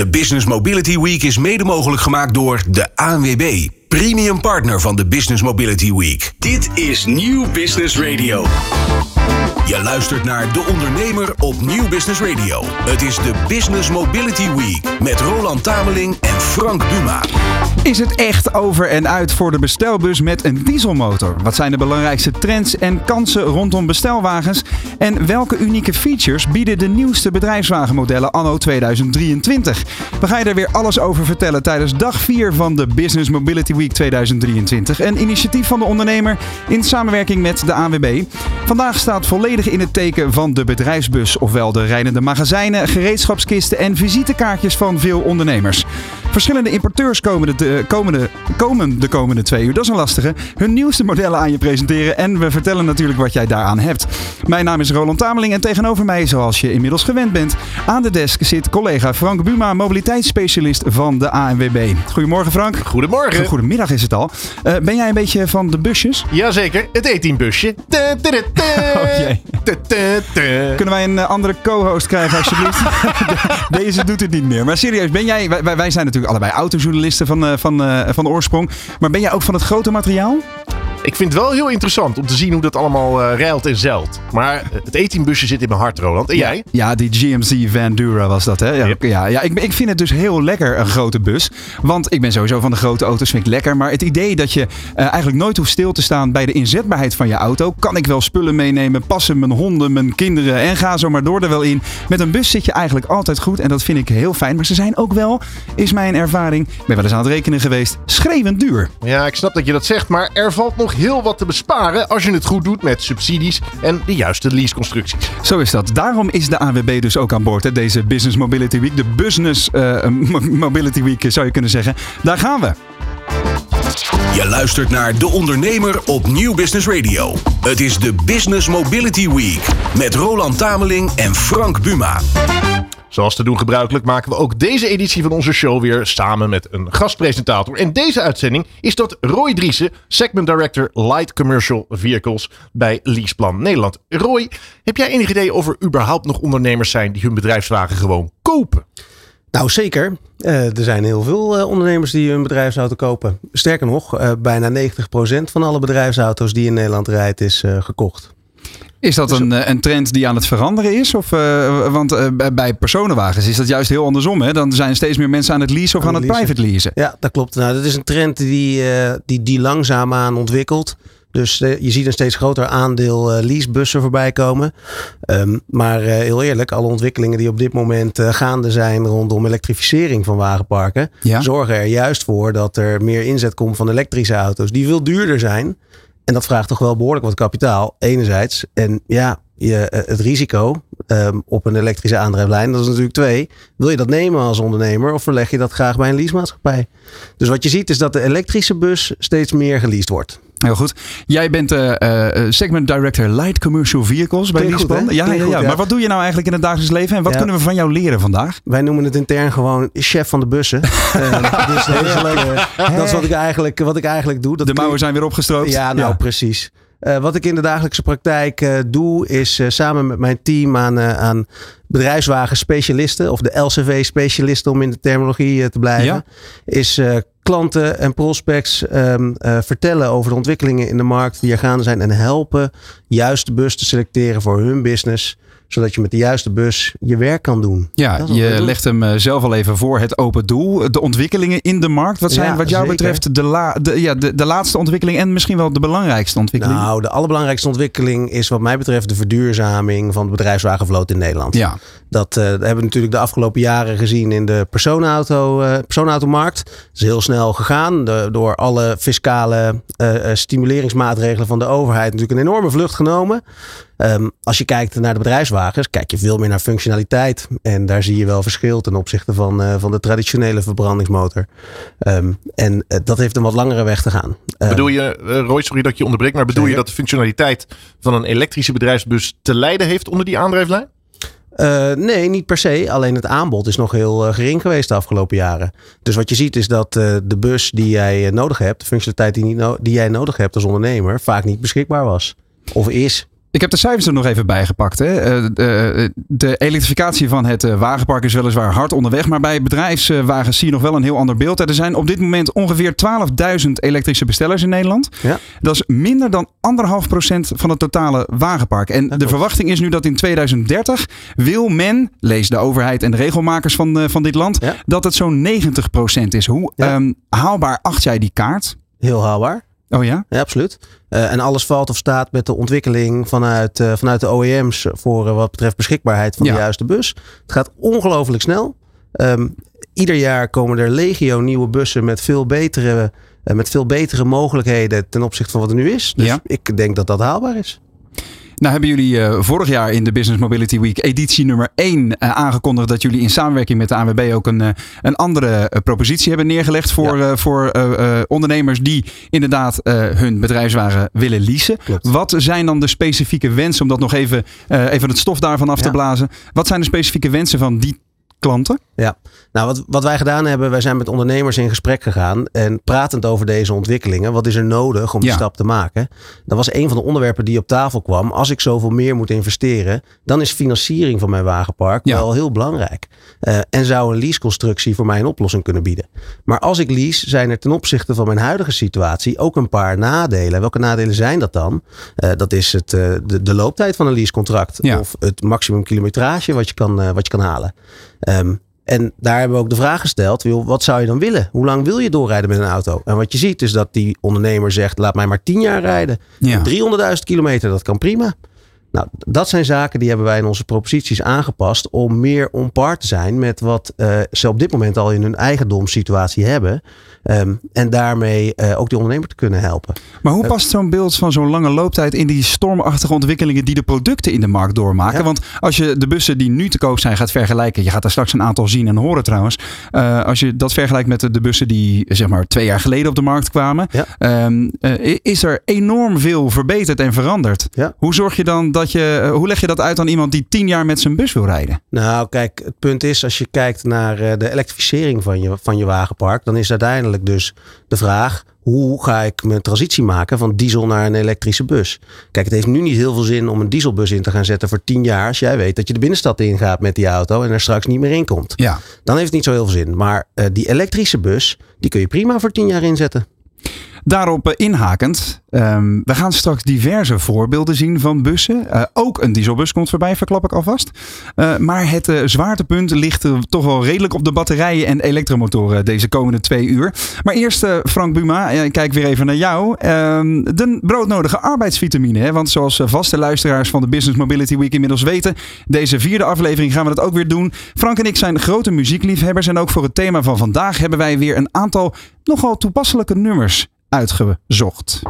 De Business Mobility Week is mede mogelijk gemaakt door de ANWB, premium partner van de Business Mobility Week. Dit is Nieuw Business Radio. Je luistert naar De Ondernemer op Nieuw Business Radio. Het is de Business Mobility Week met Roland Tameling en Frank Buma. Is het echt over en uit voor de bestelbus met een dieselmotor? Wat zijn de belangrijkste trends en kansen rondom bestelwagens? En welke unieke features bieden de nieuwste bedrijfswagenmodellen anno 2023? We gaan je er weer alles over vertellen tijdens dag 4 van de Business Mobility Week 2023. Een initiatief van de ondernemer in samenwerking met de ANWB. Vandaag staat volledig in het teken van de bedrijfsbus, ofwel de rijdende magazijnen, gereedschapskisten en visitekaartjes van veel ondernemers. Verschillende importeurs komen de, komende, komen de komende twee uur, dat is een lastige, hun nieuwste modellen aan je presenteren. En we vertellen natuurlijk wat jij daaraan hebt. Mijn naam is Roland Tameling en tegenover mij, zoals je inmiddels gewend bent, aan de desk zit collega Frank Buma, mobiliteitsspecialist van de ANWB. Goedemorgen Frank. Goedemorgen. Goedemiddag is het al. Uh, ben jij een beetje van de busjes? Jazeker, het E10-busje. Oh jee. Kunnen wij een uh, andere co-host krijgen alsjeblieft? Deze doet het niet meer. Maar serieus, ben jij, wij, wij zijn natuurlijk allebei autojournalisten van, uh, van, uh, van oorsprong. Maar ben jij ook van het grote materiaal? Ik vind het wel heel interessant om te zien hoe dat allemaal uh, rijlt en zeilt. Maar het E10-busje zit in mijn hart, Roland. En ja, jij? Ja, die GMC Vandura was dat, hè? Ja, yep. ja, ja ik, ik vind het dus heel lekker, een grote bus. Want ik ben sowieso van de grote auto's, vind ik lekker. Maar het idee dat je uh, eigenlijk nooit hoeft stil te staan bij de inzetbaarheid van je auto. Kan ik wel spullen meenemen, passen mijn honden, mijn kinderen en ga zo maar door er wel in. Met een bus zit je eigenlijk altijd goed en dat vind ik heel fijn. Maar ze zijn ook wel, is mijn ervaring, ik ben wel eens aan het rekenen geweest, schreeuwend duur. Ja, ik snap dat je dat zegt, maar er valt nog heel wat te besparen als je het goed doet met subsidies en de juiste leaseconstructies. Zo is dat. Daarom is de ANWB dus ook aan boord. Hè? Deze Business Mobility Week, de Business uh, Mobility Week zou je kunnen zeggen. Daar gaan we. Je luistert naar De Ondernemer op Nieuw Business Radio. Het is de Business Mobility Week met Roland Tameling en Frank Buma. Zoals te doen gebruikelijk maken we ook deze editie van onze show weer samen met een gastpresentator. En deze uitzending is dat Roy Driessen, Segment Director Light Commercial Vehicles bij Leaseplan Nederland. Roy, heb jij enig idee of er überhaupt nog ondernemers zijn die hun bedrijfswagen gewoon kopen? Nou, zeker. Uh, er zijn heel veel uh, ondernemers die hun bedrijfsauto kopen. Sterker nog, uh, bijna 90% van alle bedrijfsauto's die in Nederland rijdt is gekocht. Is dat een, een trend die aan het veranderen is? Of, uh, want uh, bij personenwagens is dat juist heel andersom. Hè? Dan zijn steeds meer mensen aan het leasen of aan, aan het, private leasen. Ja, dat klopt. Nou, dat is een trend die, uh, die, die langzaamaan ontwikkelt. Dus je ziet een steeds groter aandeel leasebussen voorbij komen. Um, maar heel eerlijk, alle ontwikkelingen die op dit moment gaande zijn rondom elektrificering van wagenparken, ja. zorgen er juist voor dat er meer inzet komt van elektrische auto's die veel duurder zijn. En dat vraagt toch wel behoorlijk wat kapitaal, enerzijds. En ja, je, het risico um, op een elektrische aandrijflijn, dat is natuurlijk twee. Wil je dat nemen als ondernemer of verleg je dat graag bij een leasemaatschappij? Dus wat je ziet is dat de elektrische bus steeds meer geleased wordt. Heel goed. Jij bent uh, uh, segment director Light Commercial Vehicles bij Leaseplan. Ja, ja, ja, ja, Maar wat doe je nou eigenlijk in het dagelijks leven en wat ja. kunnen we van jou leren vandaag? Wij noemen het intern gewoon chef van de bussen. uh, dus dat is, dat is wat ik eigenlijk, wat ik eigenlijk doe. Dat de mouwen zijn weer opgestroopt. Ja, nou precies. Uh, wat ik in de dagelijkse praktijk uh, doe, is uh, samen met mijn team aan, aan bedrijfswagen-specialisten, of de LCV-specialisten om in de terminologie te blijven, ja. is klanten en prospects um, vertellen over de ontwikkelingen in de markt die er gaande zijn en helpen juist de bus te selecteren voor hun business zodat je met de juiste bus je werk kan doen. Ja, je legt hem zelf al even voor het open doel. De ontwikkelingen in de markt. Wat zijn ja, wat jou zeker. betreft de, la, de, ja, de, de laatste ontwikkeling en misschien wel de belangrijkste ontwikkeling? Nou, de allerbelangrijkste ontwikkeling is wat mij betreft de verduurzaming van de bedrijfswagenvloot in Nederland. Ja. Dat uh, hebben we natuurlijk de afgelopen jaren gezien in de personenauto, uh, personenautomarkt. Het is heel snel gegaan. De, door alle fiscale uh, stimuleringsmaatregelen van de overheid natuurlijk een enorme vlucht genomen. Um, als je kijkt naar de bedrijfswagens, kijk je veel meer naar functionaliteit. En daar zie je wel verschil ten opzichte van, uh, van de traditionele verbrandingsmotor. Um, en uh, dat heeft een wat langere weg te gaan. Um, bedoel je, uh, Roy, sorry dat je onderbreekt, maar bedoel je dat de functionaliteit van een elektrische bedrijfsbus te lijden heeft onder die aandrijflijn? Uh, nee, niet per se. Alleen het aanbod is nog heel uh, gering geweest de afgelopen jaren. Dus wat je ziet is dat uh, de bus die jij nodig hebt, de functionaliteit die, niet no die jij nodig hebt als ondernemer, vaak niet beschikbaar was. Of is. Ik heb de cijfers er nog even bijgepakt. Hè. Eh, de, de, elektrificatie van het eh, wagenpark is weliswaar hard onderweg. Maar bij bedrijfswagens zie je nog wel een heel ander beeld. Er zijn op dit moment ongeveer 12.000 elektrische bestellers in Nederland. Ja. Dat is minder dan anderhalf procent van het totale wagenpark. En de verwachting is nu dat in 2030 wil men, lees de overheid en de regelmakers van, uh, van dit land, Ja. dat het zo'n 90 procent is. Hoe Ja. ehm, haalbaar acht jij die kaart? Heel haalbaar. Oh ja? Ja, absoluut. Eh, en alles valt of staat met de ontwikkeling vanuit, eh, vanuit de OEM's voor eh, wat betreft beschikbaarheid van Ja. de juiste bus. Het gaat ongelooflijk snel. Ehm, ieder jaar komen er legio nieuwe bussen met veel betere, met veel betere mogelijkheden ten opzichte van wat er nu is. Dus Ja. ik denk dat dat haalbaar is. Nou hebben jullie eh, vorig jaar in de Business Mobility Week editie nummer 1 eh, aangekondigd dat jullie in samenwerking met de ANWB ook een, eh, een andere propositie hebben neergelegd voor, voor ondernemers die inderdaad hun bedrijfswagen willen leasen. Klopt. Wat zijn dan de specifieke wensen, om dat nog even, even het stof daarvan af te blazen. Wat zijn de specifieke wensen van die klanten? Ja, nou wat, wat wij gedaan hebben, wij zijn met ondernemers in gesprek gegaan en pratend over deze ontwikkelingen. Wat is er nodig om die Ja. stap te maken? Dat was een van de onderwerpen die op tafel kwam. Als ik zoveel meer moet investeren, dan is financiering van mijn wagenpark Ja. wel heel belangrijk. Eh, en zou een leaseconstructie voor mij een oplossing kunnen bieden. Maar als ik lease, zijn er ten opzichte van mijn huidige situatie ook een paar nadelen. Welke nadelen zijn dat dan? Eh, dat is het, eh, de, de looptijd van een leasecontract. Ja. Of het maximum kilometrage wat je kan, wat je kan halen. Ehm, en daar hebben we ook de vraag gesteld: joh, wat zou je dan willen? Hoe lang wil je doorrijden met een auto? En wat je ziet is dat die ondernemer zegt: laat mij maar 10 jaar rijden. Ja. 300.000 kilometer, dat kan prima. Nou, dat zijn zaken die hebben wij in onze proposities aangepast om meer on par te zijn met wat eh, ze op dit moment al in hun eigendomssituatie hebben. Ehm, en daarmee eh, ook die ondernemer te kunnen helpen. Maar hoe past zo'n beeld van zo'n lange looptijd in die stormachtige ontwikkelingen die de producten in de markt doormaken? Ja. Want als je de bussen die nu te koop zijn gaat vergelijken, je gaat daar straks een aantal zien en horen trouwens. Eh, als je dat vergelijkt met de, de bussen die zeg maar twee jaar geleden op de markt kwamen, Ja. ehm, eh, is er enorm veel verbeterd en veranderd. Ja. Hoe zorg je dan dat je, eh, hoe leg je dat uit aan iemand die tien jaar met zijn bus wil rijden? Nou, kijk, het punt is, als je kijkt naar eh, de elektrificering van je, van je wagenpark, dan is uiteindelijk dus de vraag: hoe ga ik mijn transitie maken van diesel naar een elektrische bus? Kijk, het heeft nu niet heel veel zin om een dieselbus in te gaan zetten voor 10 jaar, als jij weet dat je de binnenstad ingaat met die auto en er straks niet meer in komt. Ja. Dan heeft het niet zo heel veel zin. Maar eh, die elektrische bus, die kun je prima voor 10 jaar inzetten. Daarop eh, inhakend, ehm, we gaan straks diverse voorbeelden zien van bussen. Eh, ook een dieselbus komt voorbij, verklap ik alvast. Eh, maar het eh, zwaartepunt ligt toch wel redelijk op de batterijen en elektromotoren deze komende twee uur. Maar eerst Frank Buma, ik kijk weer even naar jou. Ehm, de broodnodige arbeidsvitamine. Hè? Want zoals vaste luisteraars van de Business Mobility Week inmiddels weten, deze vierde aflevering gaan we dat ook weer doen. Frank en ik zijn grote muziekliefhebbers en ook voor het thema van vandaag hebben wij weer een aantal nogal toepasselijke nummers uitgezocht.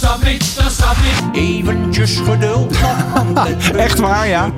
Don't stop me. Eventjes geduld Echt waar, ja.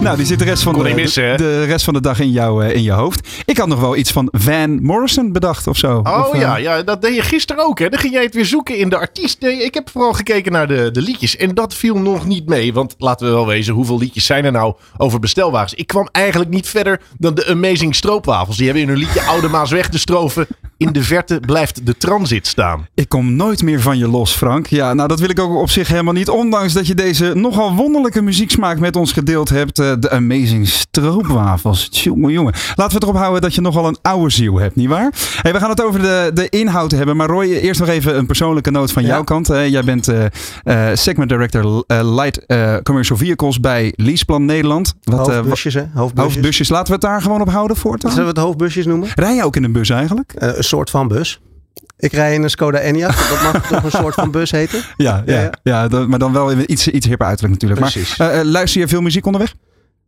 Nou, die zit de rest van, de, missen, de, de rest van de dag in, jou, eh, in je hoofd. Ik had nog wel iets van Van Morrison bedacht of zo. Oh Of, eh, ja, ja, dat deed je gisteren ook. Hè? Dan ging jij het weer zoeken in de artiest. Nee, ik heb vooral gekeken naar de, de liedjes. En dat viel nog niet mee. Want laten we wel wezen, hoeveel liedjes zijn er nou over bestelwagens? Ik kwam eigenlijk niet verder dan de Amazing Stroopwafels. Die hebben in hun liedje Oude Maas weg te stroven. In de verte blijft de transit staan. Ik kom nooit meer van je los, Frank. Ja, nou dat wil ik ook op zich helemaal niet. Ondanks dat je deze nogal wonderlijke muzieksmaak met ons gedeeld hebt. eh, de Amazing Stroopwafels. Jongen, jongen. Laten we het erop houden dat je nogal een oude ziel hebt, nietwaar? Hey, we gaan het over de, de inhoud hebben. Maar Roy, eerst nog even een persoonlijke noot van Ja. jouw kant. Jij bent eh, eh, segment director Light Commercial Vehicles bij Leaseplan Nederland. Wat, Hoofdbusjes, hè? Hoofdbusjes. hoofdbusjes. Laten we het daar gewoon op houden voortaan. Zullen we het hoofdbusjes noemen? Rij je ook in een bus eigenlijk? Een soort van bus. Ik rij in een Skoda Enyaq. Dat mag toch een soort van bus heten? Ja, ja, Ja, maar dan wel in iets, iets hipper uiterlijk natuurlijk. Precies. Maar eh, eh, luister je veel muziek onderweg?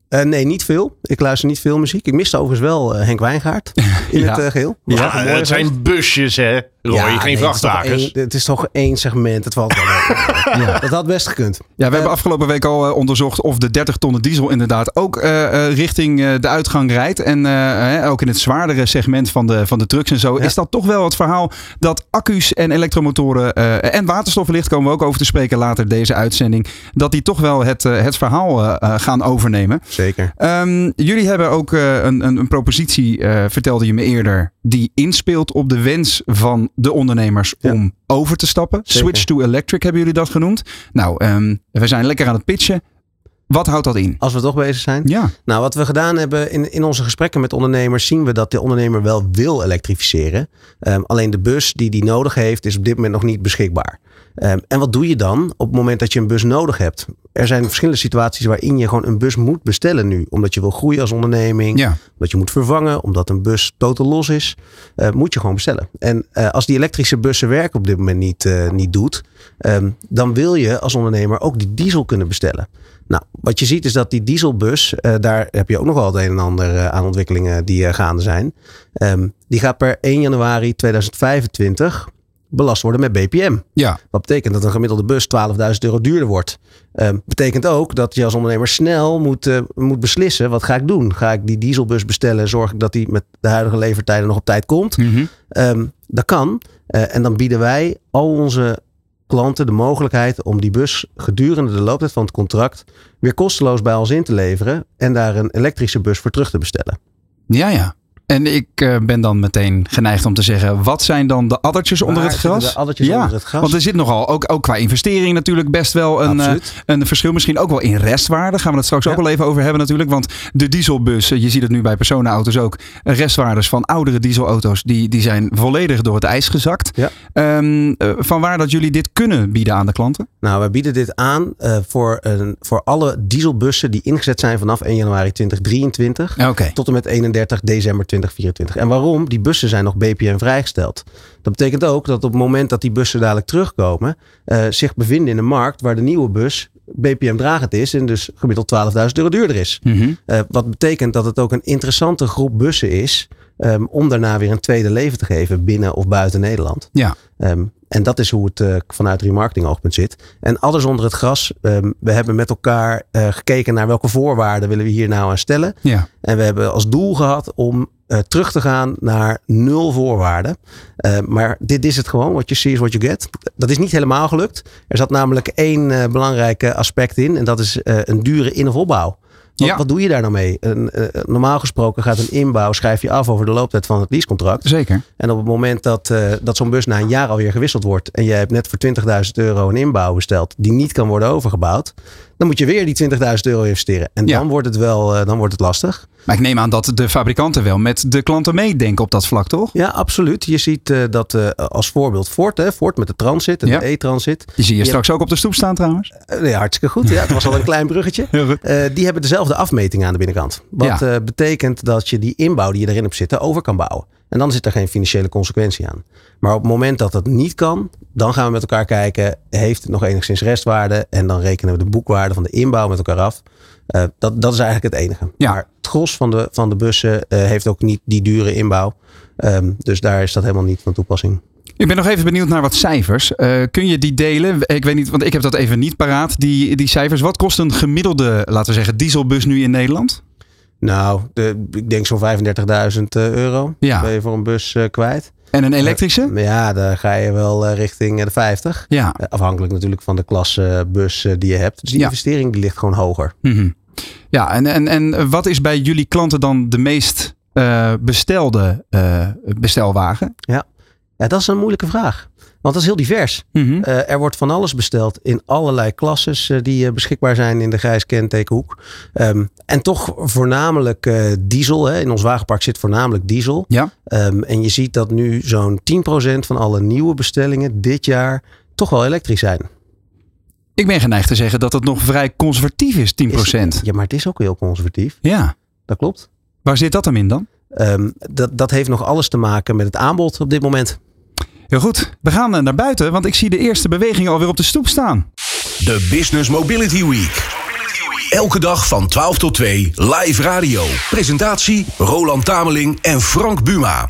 Eh, nee, niet veel. Ik luister niet veel muziek. Ik miste overigens wel eh, Henk Wijngaard in Ja. het eh, geheel. Ja, het zijn busjes, hè? Roy, Ja, geen nee, het vrachtwagens. één- Het is toch één segment. Het valt wel. Dat had best gekund. Ja, we hebben afgelopen week al onderzocht of de 30 tonnen diesel inderdaad ook eh, eh, richting eh, de uitgang rijdt. En ook in het zwaardere segment van de, van de trucks en zo Ja. is dat toch wel het verhaal dat accu's en elektromotoren eh, en waterstoflicht komen we ook over te spreken later deze uitzending. Dat die toch wel het, het verhaal gaan overnemen. Zeker. Ehm, jullie hebben ook eh, een, een, een propositie, eh, vertelde je me eerder, die inspeelt op de wens van de ondernemers Ja. om over te stappen. Zeker. Switch to electric hebben jullie dat genoemd. Nou, ehm, we zijn lekker aan het pitchen. Wat houdt dat in? Als we toch bezig zijn. Ja, Nou, wat we gedaan hebben in, in onze gesprekken met ondernemers, zien we dat de ondernemer wel wil elektrificeren. Ehm, alleen de bus die die nodig heeft, is op dit moment nog niet beschikbaar. Ehm, en wat doe je dan op het moment dat je een bus nodig hebt? Er zijn verschillende situaties waarin je gewoon een bus moet bestellen nu. Omdat je wil groeien als onderneming, ja. omdat je moet vervangen, omdat een bus totaal los is. eh, moet je gewoon bestellen. En eh, als die elektrische bussen werk op dit moment niet, eh, niet doet, ehm, dan wil je als ondernemer ook die diesel kunnen bestellen. Nou, wat je ziet is dat die dieselbus, eh, daar heb je ook nog wel het een en ander eh, aan ontwikkelingen die eh, gaande zijn. Ehm, die gaat per 1 januari 2025 belast worden met BPM. Ja, Wat betekent dat een gemiddelde bus 12.000 euro duurder wordt. Ehm, betekent ook dat je als ondernemer snel moet, moet beslissen: wat ga ik doen? Ga ik die dieselbus bestellen? Zorg ik dat die met de huidige levertijden nog op tijd komt? Mhm. Ehm, dat kan. En dan bieden wij al onze klanten de mogelijkheid om die bus gedurende de looptijd van het contract weer kosteloos bij ons in te leveren en daar een elektrische bus voor terug te bestellen. ja, ja. En ik eh, ben dan meteen geneigd om te zeggen, wat zijn dan de addertjes onder het gras? de addertjes ja, onder het gras? want er zit nogal, ook, ook qua investering natuurlijk best wel een, eh, een verschil. Misschien ook wel in restwaarde. Gaan we het straks ook wel even over hebben natuurlijk. Want de dieselbus, eh, je ziet het nu bij personenauto's ook. Restwaardes van oudere dieselauto's, die, die zijn volledig door het ijs gezakt. Ja. Ehm, eh, vanwaar dat jullie dit kunnen bieden aan de klanten? Nou, wij bieden dit aan voor, een, voor alle dieselbussen die ingezet zijn vanaf 1 januari 2023 Oké. tot en met 31 december 2024. En waarom? Die bussen zijn nog BPM vrijgesteld. Dat betekent ook dat op het moment dat die bussen dadelijk terugkomen, eh, zich bevinden in een markt waar de nieuwe bus BPM dragend is en dus gemiddeld 12.000 euro duurder is. Mhm. Eh, wat betekent dat het ook een interessante groep bussen is ehm, om daarna weer een tweede leven te geven binnen of buiten Nederland. Ja. Ehm, en dat is hoe het eh, vanuit remarketing oogpunt zit. En alles onder het gras. ehm, we hebben met elkaar gekeken naar welke voorwaarden willen we hier nou aan stellen. Ja. En we hebben als doel gehad om eh, terug te gaan naar nul voorwaarden. Eh, maar dit is het gewoon. What you see is what you get. Dat is niet helemaal gelukt. Er zat namelijk één eh belangrijke aspect in. En dat is een dure in- of opbouw. Wat, Ja. wat doe je daar nou mee? Een, normaal gesproken gaat een inbouw, schrijf je af over de looptijd van het leasecontract. Zeker. En op het moment dat, dat zo'n bus na een jaar alweer gewisseld wordt. en je hebt net voor 20.000 euro een inbouw besteld. die niet kan worden overgebouwd. Dan moet je weer die 20.000 euro investeren. En Ja. dan, wordt het wel, eh, dan wordt het lastig. Maar ik neem aan dat de fabrikanten wel met de klanten meedenken op dat vlak, toch? Ja, absoluut. Je ziet eh, dat eh, als voorbeeld Ford, hè, Ford met de Transit en Ja. de e-Transit. Die zie je Ja. straks ook op de stoep staan trouwens. Nee, hartstikke goed. Ja, het was al een klein bruggetje. Die hebben dezelfde afmeting aan de binnenkant. Wat Ja. betekent dat je die inbouw die je erin hebt zitten over kan bouwen. En dan zit er geen financiële consequentie aan. Maar op het moment dat dat niet kan, dan gaan we met elkaar kijken, heeft het nog enigszins restwaarde? En dan rekenen we de boekwaarde van de inbouw met elkaar af. Eh, dat, dat is eigenlijk het enige. Ja. Maar het gros van de, van de bussen eh, heeft ook niet die dure inbouw. Ehm, dus daar is dat helemaal niet van toepassing. Ik ben nog even benieuwd naar wat cijfers. Eh, kun je die delen? Ik weet niet, want ik heb dat even niet paraat, die, die cijfers. Wat kost een gemiddelde, laten we zeggen, dieselbus nu in Nederland? Nou, de, ik denk zo'n 35.000 euro Ja. ben je voor een bus eh, kwijt. En een elektrische? Maar ja, dan ga je wel eh, richting eh, de 50. Ja. Eh, Afhankelijk natuurlijk van de klasse bus eh, die je hebt. Dus die Ja. investering die ligt gewoon hoger. Mhm. Ja, en, en, en wat is bij jullie klanten dan de meest eh, bestelde eh, bestelwagen? Ja, dat is een moeilijke vraag. Want dat is heel divers. Mhm. Eh, er wordt van alles besteld in allerlei klasses eh, die eh, beschikbaar zijn in de grijs kentekenhoek. Ehm, en toch voornamelijk diesel. Hè. In ons wagenpark zit voornamelijk diesel. Ja. Ehm, en je ziet dat nu zo'n 10% van alle nieuwe bestellingen dit jaar toch wel elektrisch zijn. Ik ben geneigd te zeggen dat het nog vrij conservatief is, 10%. Is- ja, maar het is ook heel conservatief. Ja. Dat klopt. Waar zit dat hem in dan? Ehm, dat, dat heeft nog alles te maken met het aanbod op dit moment. Heel goed. We gaan eh, naar buiten, want ik zie de eerste bewegingen alweer op de stoep staan. De Business Mobility Week. Elke dag van 12 tot 2 live radio. Presentatie Roland Tameling en Frank Buma.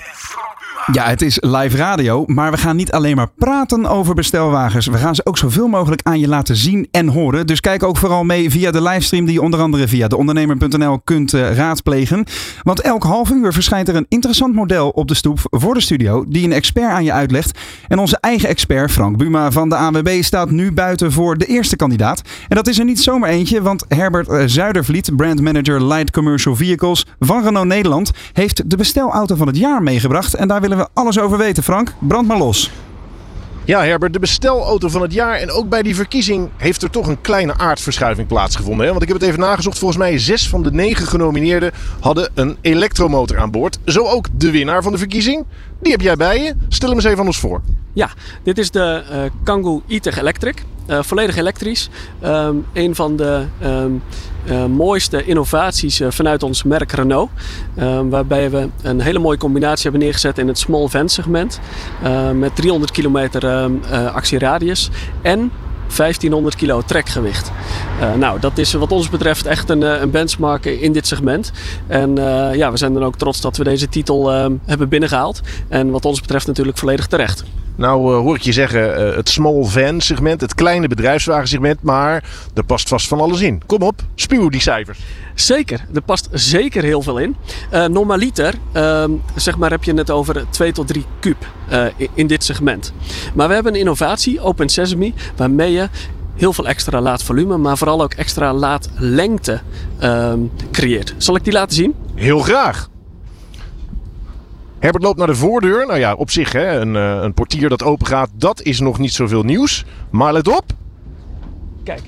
Ja, het is live radio, maar we gaan niet alleen maar praten over bestelwagens. We gaan ze ook zoveel mogelijk aan je laten zien en horen. Dus kijk ook vooral mee via de livestream die je onder andere via deondernemer.nl kunt eh, raadplegen. Want elk half uur verschijnt er een interessant model op de stoep voor de studio die een expert aan je uitlegt. En onze eigen expert Frank Buma van de ANWB staat nu buiten voor de eerste kandidaat. En dat is er niet zomaar eentje, want Herbert eh, Zuidervliet, brandmanager Light Commercial Vehicles van Renault Nederland, heeft de bestelauto van het jaar meegebracht. En daar willen we alles over weten, Frank. Brand maar los. Ja, Herbert, de bestelauto van het jaar. En ook bij die verkiezing heeft er toch een kleine aardverschuiving plaatsgevonden. Hè? Want ik heb het even nagezocht. Volgens mij zes van de negen genomineerden hadden een elektromotor aan boord. Zo ook de winnaar van de verkiezing. Die heb jij bij je. Stel hem eens even aan ons voor. Ja, dit is de eh Kangoo e-tech Electric. Eh, volledig elektrisch. Ehm, een van de ehm, eh, mooiste innovaties eh, vanuit ons merk Renault. Ehm, waarbij we een hele mooie combinatie hebben neergezet in het small van segment. eh, met 300 kilometer ehm, eh, actieradius en 1500 kilo trekgewicht. Eh, nou, dat is wat ons betreft echt een, eh, een benchmark in dit segment. En eh, ja, we zijn dan ook trots dat we deze titel ehm, hebben binnengehaald. En wat ons betreft natuurlijk volledig terecht. Nou eh, hoor ik je zeggen, eh, het small van segment, het kleine bedrijfswagensegment. Maar er past vast van alles in. Kom op, spuw die cijfers. Zeker, er past zeker heel veel in. Eh normaliter, ehm, zeg maar, heb je het over 2 tot 3 kub eh, in, in dit segment. Maar we hebben een innovatie, Open Sesame, waarmee je heel veel extra laadvolume, maar vooral ook extra laadlengte ehm, creëert. Zal ik die laten zien? Heel graag. Herbert loopt naar de voordeur. Nou ja, op zich hè, een, eh, een portier dat open gaat, dat is nog niet zoveel nieuws. Maar let op, Kijk,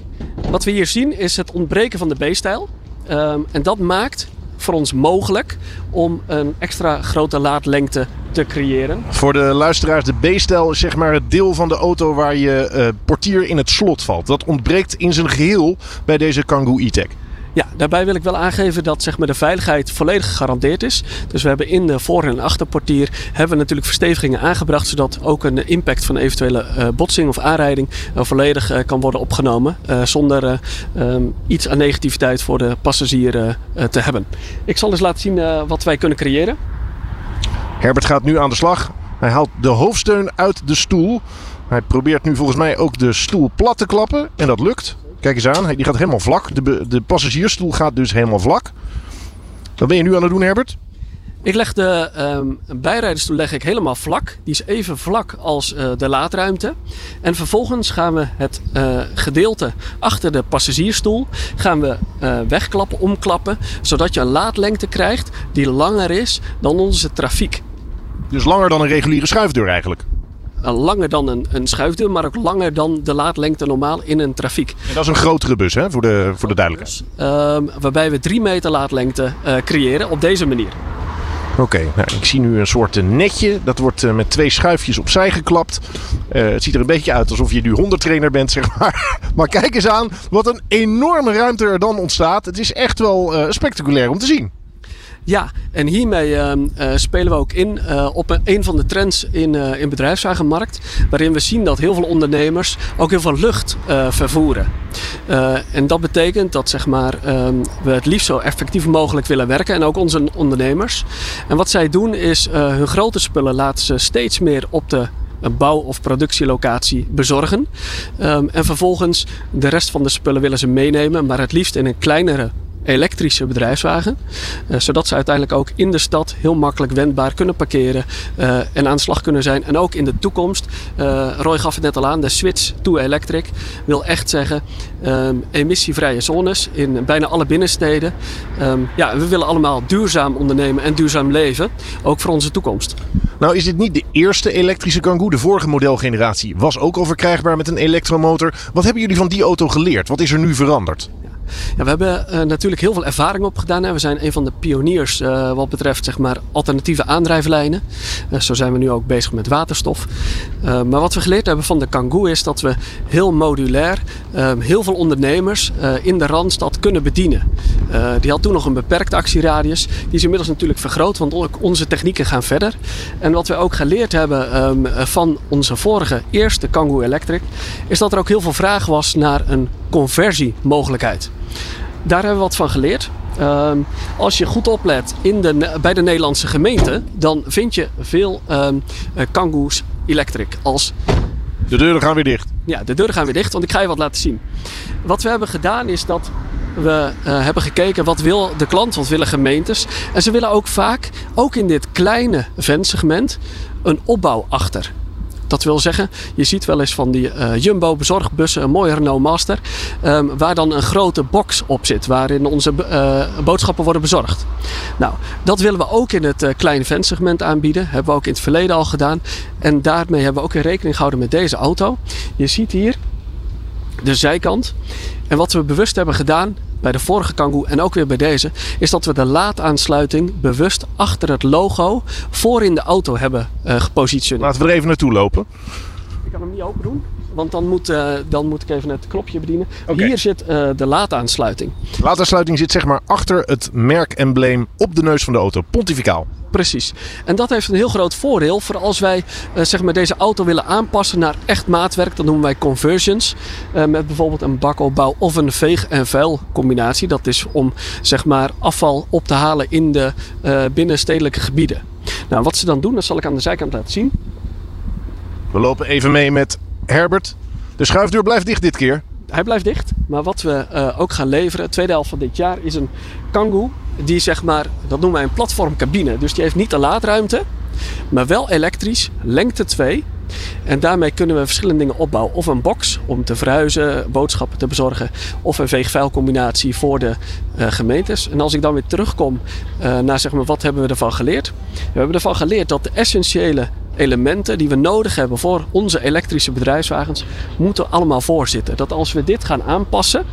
wat we hier zien is het ontbreken van de B-stijl. Ehm, en dat maakt voor ons mogelijk om een extra grote laadlengte te creëren. voor de luisteraars, de B-stijl is zeg maar het deel van de auto waar je eh, portier in het slot valt. Dat ontbreekt in zijn geheel bij deze Kangoo E-Tech. Ja, daarbij wil ik wel aangeven dat zeg maar, de veiligheid volledig gegarandeerd is. Dus we hebben in de voor- en achterportier hebben we natuurlijk verstevigingen aangebracht, zodat ook een impact van eventuele eh, botsing of aanrijding eh, volledig eh, kan worden opgenomen. zonder eh, ehm, iets aan negativiteit voor de passagier te hebben. Ik zal eens laten zien wat wij kunnen creëren. Herbert gaat nu aan de slag. Hij haalt de hoofdsteun uit de stoel. Hij probeert nu volgens mij ook de stoel plat te klappen. En dat lukt. Kijk eens aan, die gaat helemaal vlak. De, de passagiersstoel gaat dus helemaal vlak. Wat ben je nu aan het doen, Herbert? Ik leg de ehm bijrijdersstoel leg ik helemaal vlak. Die is even vlak als eh, de laadruimte. En vervolgens gaan we het eh, gedeelte achter de passagiersstoel gaan we, eh, wegklappen, omklappen. Zodat je een laadlengte krijgt die langer is dan onze trafiek. Dus langer dan een reguliere schuifdeur eigenlijk. Eh, langer dan een, een schuifdeur, maar ook langer dan de laadlengte normaal in een trafiek. En dat is een grotere bus, hè, voor de, voor de duidelijkheid. Ehm, waarbij we 3 meter laadlengte eh, creëren op deze manier. Oké, nou, ik zie nu een soort eh, netje. Dat wordt met twee schuifjes opzij geklapt. Het ziet er een beetje uit alsof je nu hondentrainer bent, zeg maar. Maar kijk eens aan wat een enorme ruimte er dan ontstaat. Het is echt wel spectaculair om te zien. Ja, en hiermee ehm, eh, spelen we ook in eh, op een, van de trends in, eh in bedrijfswagenmarkt. Waarin we zien dat heel veel ondernemers ook heel veel lucht vervoeren. En dat betekent dat zeg maar, ehm, we het liefst zo effectief mogelijk willen werken. En ook onze ondernemers. En wat zij doen is hun grote spullen laten ze steeds meer op de een bouw- of productielocatie bezorgen. Ehm, en vervolgens de rest van de spullen willen ze meenemen, maar het liefst in een kleinere elektrische bedrijfswagen. eh, zodat ze uiteindelijk ook in de stad heel makkelijk wendbaar kunnen parkeren eh, en aan de slag kunnen zijn. En ook in de toekomst, eh, Roy gaf het net al aan, de switch to electric wil echt zeggen ehm, emissievrije zones in bijna alle binnensteden. Ehm, ja, we willen allemaal duurzaam ondernemen en duurzaam leven, ook voor onze toekomst. Nou is dit niet de eerste elektrische Kangoo. De vorige modelgeneratie was ook al verkrijgbaar met een elektromotor. Wat hebben jullie van die auto geleerd? Wat is er nu veranderd? Ja, we hebben eh, natuurlijk heel veel ervaring opgedaan. Hè. We zijn een van de pioniers eh, wat betreft zeg maar, alternatieve aandrijflijnen. Eh, zo zijn we nu ook bezig met waterstof. Maar wat we geleerd hebben van de Kangoo is dat we heel modulair heel veel ondernemers in de Randstad kunnen bedienen. Die had toen nog een beperkte actieradius. Die is inmiddels natuurlijk vergroot, want ook onze technieken gaan verder. En wat we ook geleerd hebben ehm, eh, van onze vorige eerste Kangoo Electric, is dat er ook heel veel vraag was naar een conversiemogelijkheid. Daar hebben we wat van geleerd. Ehm, als je goed oplet in de, bij de Nederlandse gemeente, dan vind je veel eh, Kangoo's Electric als De deuren gaan weer dicht. ja, de deuren gaan weer dicht, want ik ga je wat laten zien. Wat we hebben gedaan is dat we eh, hebben gekeken wat wil de klant, wat willen gemeentes. En ze willen ook vaak, ook in dit kleine vensegment, een opbouw achter. Dat wil zeggen, je ziet wel eens van die eh, Jumbo bezorgbussen, een mooie Renault Master, ehm, waar dan een grote box op zit, waarin onze eh, boodschappen worden bezorgd. Nou, dat willen we ook in het eh, kleine vensegment aanbieden. Hebben we ook in het verleden al gedaan. En daarmee hebben we ook in rekening gehouden met deze auto. Je ziet hier de zijkant. En wat we bewust hebben gedaan bij de vorige Kangoo en ook weer bij deze, is dat we de laadaansluiting bewust achter het logo voor in de auto hebben eh, gepositioneerd. Laten we er even naartoe lopen. Ik kan hem niet open doen, want dan moet, eh, dan moet ik even het knopje bedienen. Hier zit eh, de laadaansluiting. Laadaansluiting zit zeg maar achter het merkembleem op de neus van de auto. Pontificaal. Precies. En dat heeft een heel groot voordeel voor als wij eh, zeg maar deze auto willen aanpassen naar echt maatwerk. Dan noemen wij conversions. Met bijvoorbeeld een bakopbouw of een veeg- en vuil combinatie. Dat is om zeg maar afval op te halen in de binnenstedelijke gebieden. Nou, wat ze dan doen, dat zal ik aan de zijkant laten zien. We lopen even mee met Herbert. De schuifdeur blijft dicht dit keer. Hij blijft dicht. Maar wat we eh, ook gaan leveren, de tweede helft van dit jaar, is een Kangoo. Die zeg maar, dat noemen wij een platformcabine. Dus die heeft niet de laadruimte, maar wel elektrisch, lengte 2. En daarmee kunnen we verschillende dingen opbouwen. Of een box om te verhuizen, boodschappen te bezorgen. Of een veeg-vuilcombinatie voor de eh, gemeentes. En als ik dan weer terugkom eh, naar zeg maar, wat hebben we ervan geleerd. We hebben ervan geleerd dat de essentiële elementen die we nodig hebben voor onze elektrische bedrijfswagens, moeten allemaal voorzitten. Dat als we dit gaan aanpassen,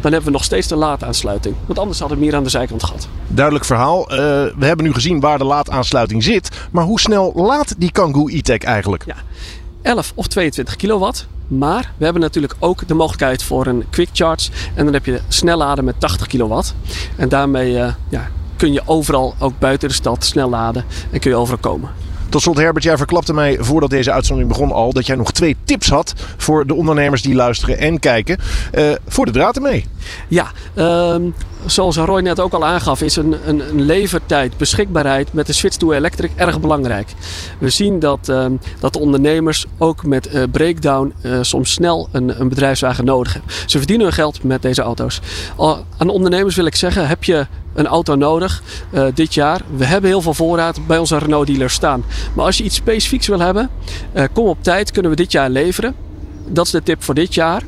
dan hebben we nog steeds de laadaansluiting. Want anders hadden we hier aan de zijkant gehad. Duidelijk verhaal. Eh, we hebben nu gezien waar de laadaansluiting zit. Maar hoe snel laat die Kangoo e-tech eigenlijk? Ja. 11 of 22 kilowatt. Maar we hebben natuurlijk ook de mogelijkheid voor een quick charge. En dan heb je snel laden met 80 kilowatt. En daarmee eh, ja, kun je overal, ook buiten de stad, snel laden. En kun je overal komen. Tot slot Herbert, jij verklapte mij voordat deze uitzending begon al... dat jij nog twee tips had voor de ondernemers die luisteren en kijken. Eh, voor de draad ermee. Ja, ehm, zoals Roy net ook al aangaf, is een, een, een levertijd, beschikbaarheid met de switch to electric erg belangrijk. We zien dat, ehm, dat de ondernemers ook met eh, breakdown eh, soms snel een, een bedrijfswagen nodig hebben. Ze verdienen hun geld met deze auto's. Aan ondernemers wil ik zeggen, heb je een auto nodig eh, dit jaar? We hebben heel veel voorraad bij onze Renault dealers staan. Maar als je iets specifieks wil hebben, kom op tijd, kunnen we dit jaar leveren. Dat is de tip voor dit jaar.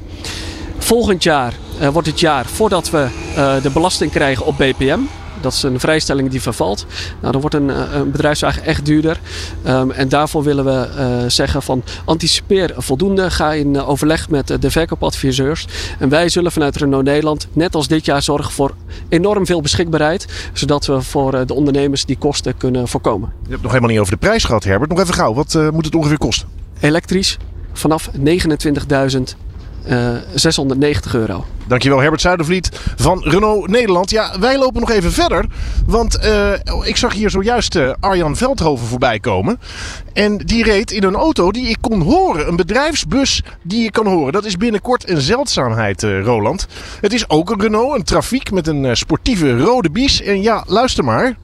Volgend jaar eh, wordt het jaar voordat we eh, de belasting krijgen op BPM. Dat is een vrijstelling die vervalt. Nou, dan wordt een, eh, een bedrijfswagen echt duurder. Ehm, en daarvoor willen we zeggen van anticipeer voldoende. Ga in overleg met de verkoopadviseurs. En wij zullen vanuit Renault Nederland net als dit jaar zorgen voor enorm veel beschikbaarheid. Zodat we voor de ondernemers die kosten kunnen voorkomen. Je hebt het nog helemaal niet over de prijs gehad Herbert. Nog even gauw, wat moet het ongeveer kosten? Elektrisch vanaf 29.690 euro. Dankjewel Herbert Zuidervliet van Renault Nederland. Ja, wij lopen nog even verder. Want eh, ik zag hier zojuist eh, Arjan Veldhoven voorbij komen. En die reed in een auto die ik kon horen. Een bedrijfsbus die je kan horen. Dat is binnenkort een zeldzaamheid, eh, Roland. Het is ook een Renault, een trafiek met een eh, sportieve rode bies. En ja, luister maar.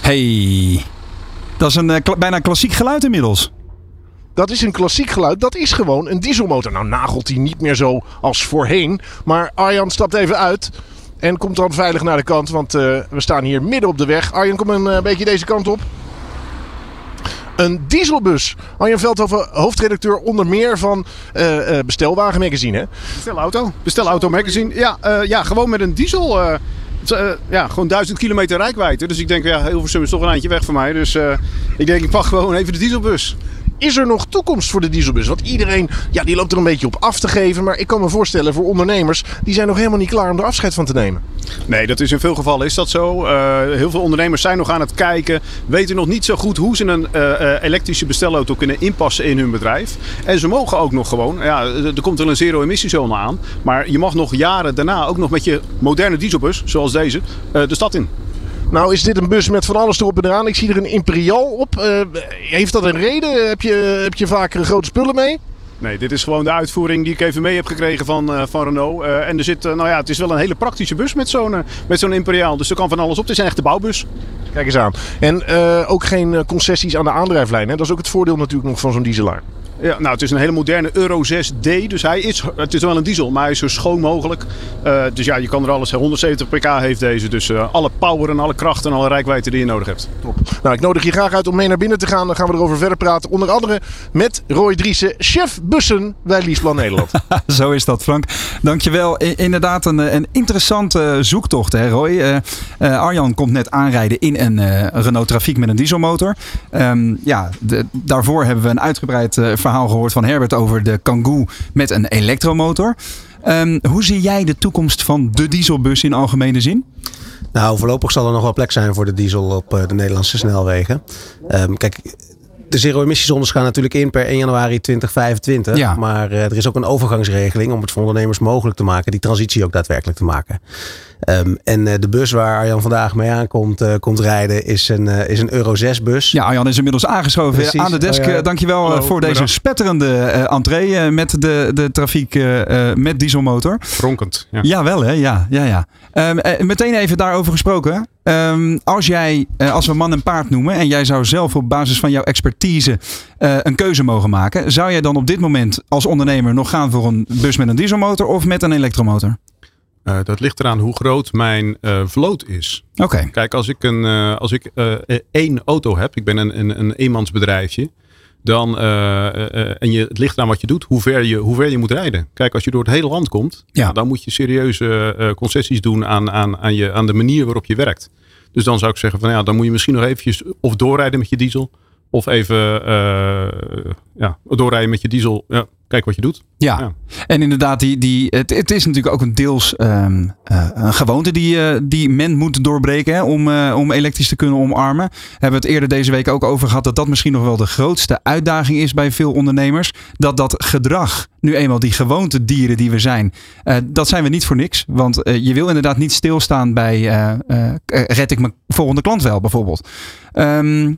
Hey, dat is een eh, kla- bijna klassiek geluid inmiddels. Dat is een klassiek geluid. Dat is gewoon een dieselmotor. Nou nagelt hij niet meer zo als voorheen. Maar Arjan stapt even uit. En komt dan veilig naar de kant. Want eh, we staan hier midden op de weg. Arjan, kom een eh, beetje deze kant op. Een dieselbus. Arjan Veldhoven, hoofdredacteur onder meer van eh Bestelwagen Magazine. Hè? Bestelauto. Bestelauto magazine. Ja, ja, gewoon met een diesel. ja, gewoon 1000 kilometer rijkwijde. Dus ik denk, ja, Hilversum is toch een eindje weg van mij. Dus ik denk, ik pak gewoon even de dieselbus. Is er nog toekomst voor de dieselbus? Want iedereen ja, die loopt er een beetje op af te geven. Maar ik kan me voorstellen voor ondernemers... die zijn nog helemaal niet klaar om er afscheid van te nemen. Nee, dat is in veel gevallen is dat zo. Eh, heel veel ondernemers zijn nog aan het kijken. Weten nog niet zo goed hoe ze een eh, eh, elektrische bestelauto kunnen inpassen in hun bedrijf. En ze mogen ook nog gewoon. Ja, er komt wel een zero-emissiezone aan. Maar je mag nog jaren daarna ook nog met je moderne dieselbus, zoals deze, de stad in. Nou is dit een bus met van alles erop en eraan. Ik zie er een Imperial op. Eh, heeft dat een reden? Heb je, heb je vaak grote spullen mee? Nee, dit is gewoon de uitvoering die ik even mee heb gekregen van, eh, van Renault. Eh, en er zit, nou ja, het is wel een hele praktische bus met zo'n met zo'n Imperiaal. Dus er kan van alles op. Het is een echte bouwbus. Kijk eens aan. En ook geen concessies aan de aandrijflijn. Hè? Dat is ook het voordeel natuurlijk nog van zo'n dieselaar. Ja, nou, het is een hele moderne Euro 6D. Dus hij is, het is wel een diesel, maar hij is zo schoon mogelijk. Eh, dus ja, je kan er alles. 170 pk heeft deze. Dus eh, alle power en alle kracht en alle rijkwijde die je nodig hebt. Top. Nou, ik nodig je graag uit om mee naar binnen te gaan. Dan gaan we erover verder praten. Onder andere met Roy Driessen, chef bussen bij Leaseplan Nederland. Zo is dat, Frank. Dankjewel. Inderdaad, een, een interessante zoektocht, hè, Roy. Eh, eh, Arjan komt net aanrijden in een eh, Renault Trafiek met een dieselmotor. Ehm, ja, de- daarvoor hebben we een uitgebreid eh, verhaal gehoord van Herbert over de Kangoo met een elektromotor. Ehm, hoe zie jij de toekomst van de dieselbus in algemene zin? Nou, voorlopig zal er nog wel plek zijn voor de diesel op eh, de Nederlandse snelwegen. Ehm, kijk, de zero-emissieszones gaan natuurlijk in per 1 januari 2025. Ja. Maar eh, er is ook een overgangsregeling om het voor ondernemers mogelijk te maken, die transitie ook daadwerkelijk te maken. Ehm, en eh, de bus waar Arjan vandaag mee aankomt eh, komt rijden is een, eh, is een Euro 6 bus. Ja, Arjan is inmiddels aangeschoven Precies. aan de desk. Oh ja. Eh, Dankjewel Hallo, voor deze spetterende eh, entree eh, met de, de trafiek eh, eh, met dieselmotor. Ronkend. Ja. Ja, wel hè. Ja, ja, ja. Ehm, eh, meteen even daarover gesproken. Ehm, als jij, eh, als we man en paard noemen en jij zou zelf op basis van jouw expertise eh, een keuze mogen maken, zou jij dan op dit moment als ondernemer nog gaan voor een bus met een dieselmotor of met een elektromotor? Eh, dat ligt eraan hoe groot mijn eh, vloot is. Oké. Kijk, als ik, een, eh, als ik eh, één auto heb, ik ben een, een, een eenmansbedrijfje, dan, en je, het ligt eraan wat je doet, hoe ver je, hoe ver je moet rijden. Kijk, als je door het hele land komt, Ja. dan moet je serieuze concessies doen aan, aan, aan, je, aan de manier waarop je werkt. Dus dan zou ik zeggen van ja, dan moet je misschien nog eventjes of doorrijden met je diesel. Of even ja, doorrijden met je diesel. Ja, kijk wat je doet. Ja. Ja. en inderdaad, die, die, het, het is natuurlijk ook een deels ehm, eh, een gewoonte die, eh, die men moet doorbreken hè, om, eh, om elektrisch te kunnen omarmen. Hebben we het eerder deze week ook over gehad dat dat misschien nog wel de grootste uitdaging is bij veel ondernemers. Dat dat gedrag, nu eenmaal die gewoontedieren die we zijn, dat zijn we niet voor niks. Want je wil inderdaad niet stilstaan bij red ik mijn volgende klant wel bijvoorbeeld. Ehm,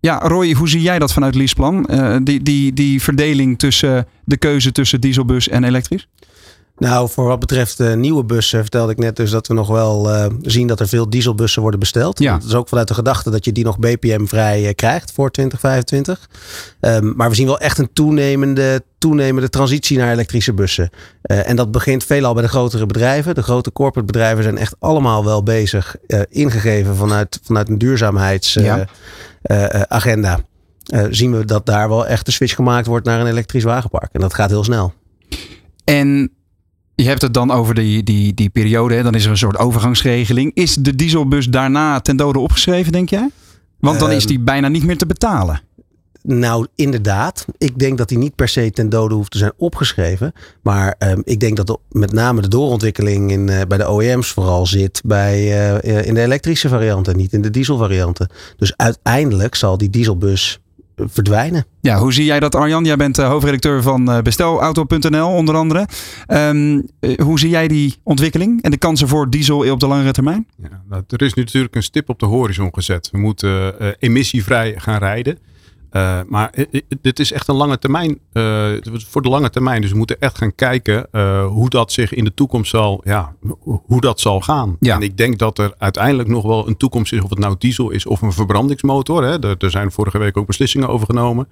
ja, Roy, hoe zie jij dat vanuit Leaseplan? Eh, die, die, die verdeling tussen de keuze tussen dieselbus en elektrisch? Nou, voor wat betreft eh, nieuwe bussen vertelde ik net dus dat we nog wel eh, zien dat er veel dieselbussen worden besteld. Ja. Dat is ook vanuit de gedachte dat je die nog BPM-vrij eh, krijgt voor 2025. Ehm, maar we zien wel echt een toenemende, toenemende transitie naar elektrische bussen. En dat begint veelal bij de grotere bedrijven. De grote corporate bedrijven zijn echt allemaal wel bezig, ingegeven vanuit, vanuit een duurzaamheidsagenda. Ja. Agenda. Eh, zien we dat daar wel echt de switch gemaakt wordt naar een elektrisch wagenpark. En dat gaat heel snel. En je hebt het dan over die, die, die periode, hè? dan is er een soort overgangsregeling. Is de dieselbus daarna ten dode opgeschreven, denk jij? Want dan is Ehm, die bijna niet meer te betalen. Nou, inderdaad. Ik denk dat die niet per se ten dode hoeft te zijn opgeschreven. Maar ehm, ik denk dat de- met name de doorontwikkeling in, eh, bij de OEM's vooral zit bij, eh, eh, in de elektrische varianten, niet in de dieselvarianten. Dus uiteindelijk zal die dieselbus verdwijnen. Ja, hoe zie jij dat Arjan? Jij bent hoofdredacteur van bestelauto.nl onder andere. Ehm, eh, hoe zie jij die ontwikkeling en de kansen voor diesel op de langere termijn? Ja, nou, er is nu natuurlijk een stip op de horizon gezet. We moeten emissievrij gaan rijden. Eh, maar dit is echt een lange termijn. eh, voor de lange termijn. Dus we moeten echt gaan kijken eh, hoe dat zich in de toekomst zal, ja, hoe dat zal gaan. Ja. En ik denk dat er uiteindelijk nog wel een toekomst is, of het nou diesel is of een verbrandingsmotor. Hè. Er, er zijn vorige week ook beslissingen over genomen.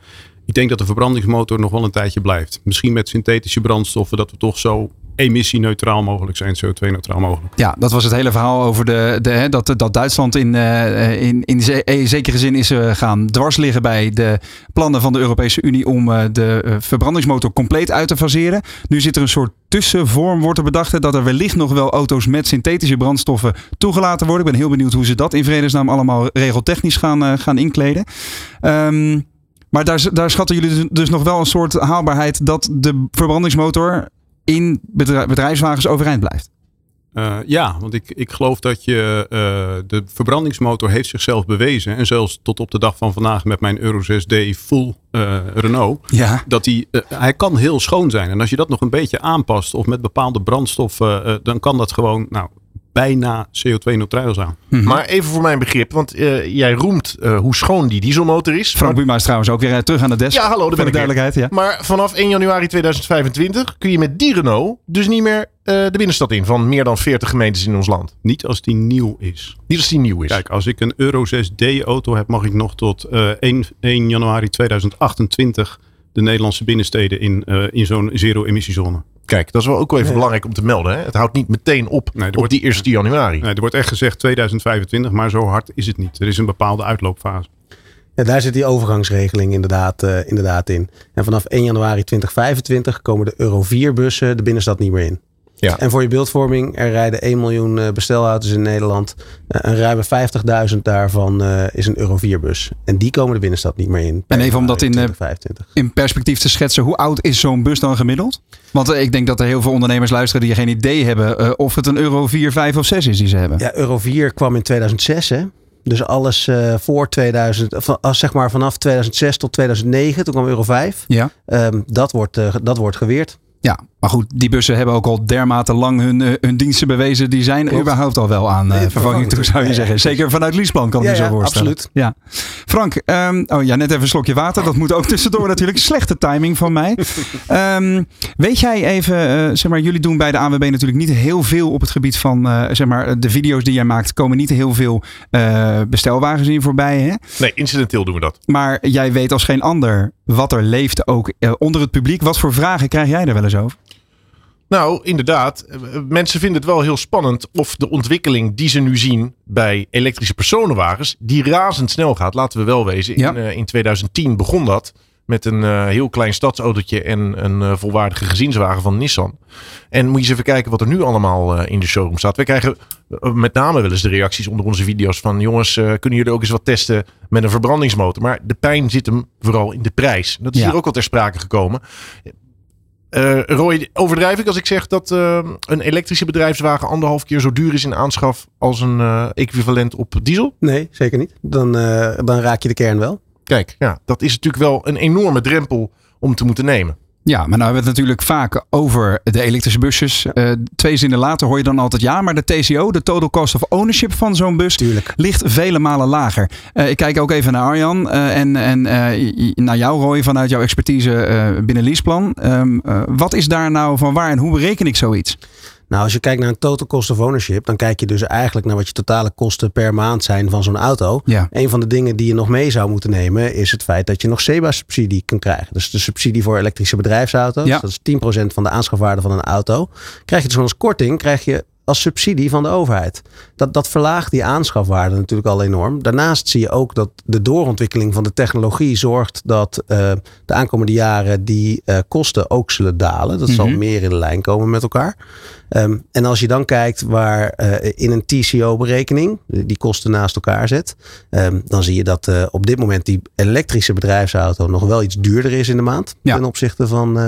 Ik denk dat de verbrandingsmotor nog wel een tijdje blijft. Misschien met synthetische brandstoffen, dat we toch zo emissieneutraal mogelijk zijn, CO2-neutraal mogelijk. Ja, dat was het hele verhaal over de, de, hè, dat, dat Duitsland in, eh, in, in eh, zekere zin is eh, gaan dwars liggen bij de plannen van de Europese Unie om de verbrandingsmotor compleet uit te faseren. Nu zit er een soort tussenvorm, wordt er bedacht, dat er wellicht nog wel auto's met synthetische brandstoffen toegelaten worden. Ik ben heel benieuwd hoe ze dat in vredesnaam allemaal regeltechnisch gaan, gaan inkleden. Ehm, maar daar, daar schatten jullie dus- dus nog wel een soort haalbaarheid dat de verbrandingsmotor in bedrij- bedrijfswagens overeind blijft. Eh, ja, want ik, ik geloof dat je eh, de verbrandingsmotor heeft zichzelf bewezen. En zelfs tot op de dag van vandaag met mijn Euro 6D full eh, Renault. Ja. Dat die, hij kan heel schoon zijn. En als je dat nog een beetje aanpast of met bepaalde brandstoffen, dan kan dat gewoon nou, bijna CO2-neutraal zijn. Maar even voor mijn begrip, want eh, jij roemt eh, hoe schoon die dieselmotor is. Frank Maar- Buma is trouwens ook weer eh, terug aan de desk. ja, hallo, daar ben de duidelijkheid. Ja. Maar vanaf 1 januari 2025 kun je met die Renault dus niet meer eh, de binnenstad in van meer dan 40 gemeentes in ons land. Niet als die nieuw is. Niet als die nieuw is. Kijk, als ik een Euro 6D auto heb, mag ik nog tot eh 1, 1 januari 2028 de Nederlandse binnensteden in, eh, in zo'n zero-emissiezone. Kijk, dat is wel ook wel even belangrijk om te melden. Hè? Het houdt niet meteen op Nee, er op wordt- die 1 januari. Nee, er wordt echt gezegd 2025, maar zo hard is het niet. Er is een bepaalde uitloopfase. Ja, daar zit die overgangsregeling inderdaad, eh, inderdaad in. En vanaf 1 januari 2025 komen de Euro 4 bussen de binnenstad niet meer in. Ja. En voor je beeldvorming, er rijden 1 miljoen eh, bestelauto's in Nederland. Eh, een ruime 50.000 daarvan eh, is een Euro 4 bus. En die komen de binnenstad niet meer in. En even om dat in, 2025. In perspectief te schetsen, hoe oud is zo'n bus dan gemiddeld? Want ik denk dat er heel veel ondernemers luisteren die geen idee hebben of het een euro 4, 5 of 6 is die ze hebben. Ja, Euro 4 kwam in 2006 hè. Dus alles voor 2000, van, als zeg maar vanaf 2006 tot 2009, toen kwam Euro 5. Ja. Ehm, dat, wordt, dat wordt geweerd. Ja, maar goed, die bussen hebben ook al dermate lang hun, eh, hun diensten bewezen. Die zijn Klopt. überhaupt al wel aan eh, vervanging toe, zou je zeggen. Zeker vanuit Liesplan kan ik Ja, me zo ja, voorstellen. absoluut. Ja. Frank, ehm, oh ja, net even een slokje water. Dat moet ook tussendoor natuurlijk. Slechte timing van mij. Ehm, weet jij even, eh, zeg maar, jullie doen bij de ANWB natuurlijk niet heel veel op het gebied van, eh, zeg maar, de video's die jij maakt. Komen niet heel veel eh, bestelwagens in voorbij, hè? Nee, incidenteel doen we dat. Maar jij weet als geen ander wat er leeft ook onder het publiek. Wat voor vragen krijg jij er wel eens over? Nou, inderdaad. eh, Mensen vinden het wel heel spannend of de ontwikkeling die ze nu zien bij elektrische personenwagens, die razendsnel gaat. Laten we wel wezen. In, Ja. eh, in 2010 begon dat met een eh, heel klein stadsautootje en een volwaardige gezinswagen van Nissan. En moet je eens even kijken wat er nu allemaal in de showroom staat. Wij krijgen met name wel eens de reacties onder onze video's van jongens, kunnen jullie ook eens wat testen met een verbrandingsmotor? Maar de pijn zit hem vooral in de prijs. Dat is Ja. hier ook al ter sprake gekomen. Eh, Roy, overdrijf ik als ik zeg dat eh, een elektrische bedrijfswagen anderhalf keer zo duur is in aanschaf als een eh, equivalent op diesel? Nee, zeker niet. Dan, dan raak je de kern wel. Kijk, ja, dat is natuurlijk wel een enorme drempel om te moeten nemen. Ja, maar nou hebben we het natuurlijk vaak over de elektrische busjes. Eh, twee zinnen later hoor je dan altijd ja, maar de TCO, de total cost of ownership van zo'n bus, Tuurlijk. ligt vele malen lager. Eh, ik kijk ook even naar Arjan eh, en, en naar jou Roy vanuit jouw expertise binnen Leaseplan. Ehm, eh, wat is daar nou van waar en hoe bereken ik zoiets? Nou, als je kijkt naar een total cost of ownership, dan kijk je dus eigenlijk naar wat je totale kosten per maand zijn van zo'n auto. Ja. Een van de dingen die je nog mee zou moeten nemen, is het feit dat je nog SEBA-subsidie kan krijgen. Dus de subsidie voor elektrische bedrijfsauto's. Ja. Dat is 10% van de aanschafwaarde van een auto. Krijg je dus als korting, krijg je als subsidie van de overheid. Dat, dat verlaagt die aanschafwaarde natuurlijk al enorm. Daarnaast zie je ook dat de doorontwikkeling van de technologie zorgt dat eh, de aankomende jaren die eh, kosten ook zullen dalen. Dat zal Mhm. meer in lijn komen met elkaar. Ehm, en als je dan kijkt waar eh, in een TCO-berekening die kosten naast elkaar zet, ehm, dan zie je dat op dit moment die elektrische bedrijfsauto nog wel iets duurder is in de maand Ja. ten opzichte van,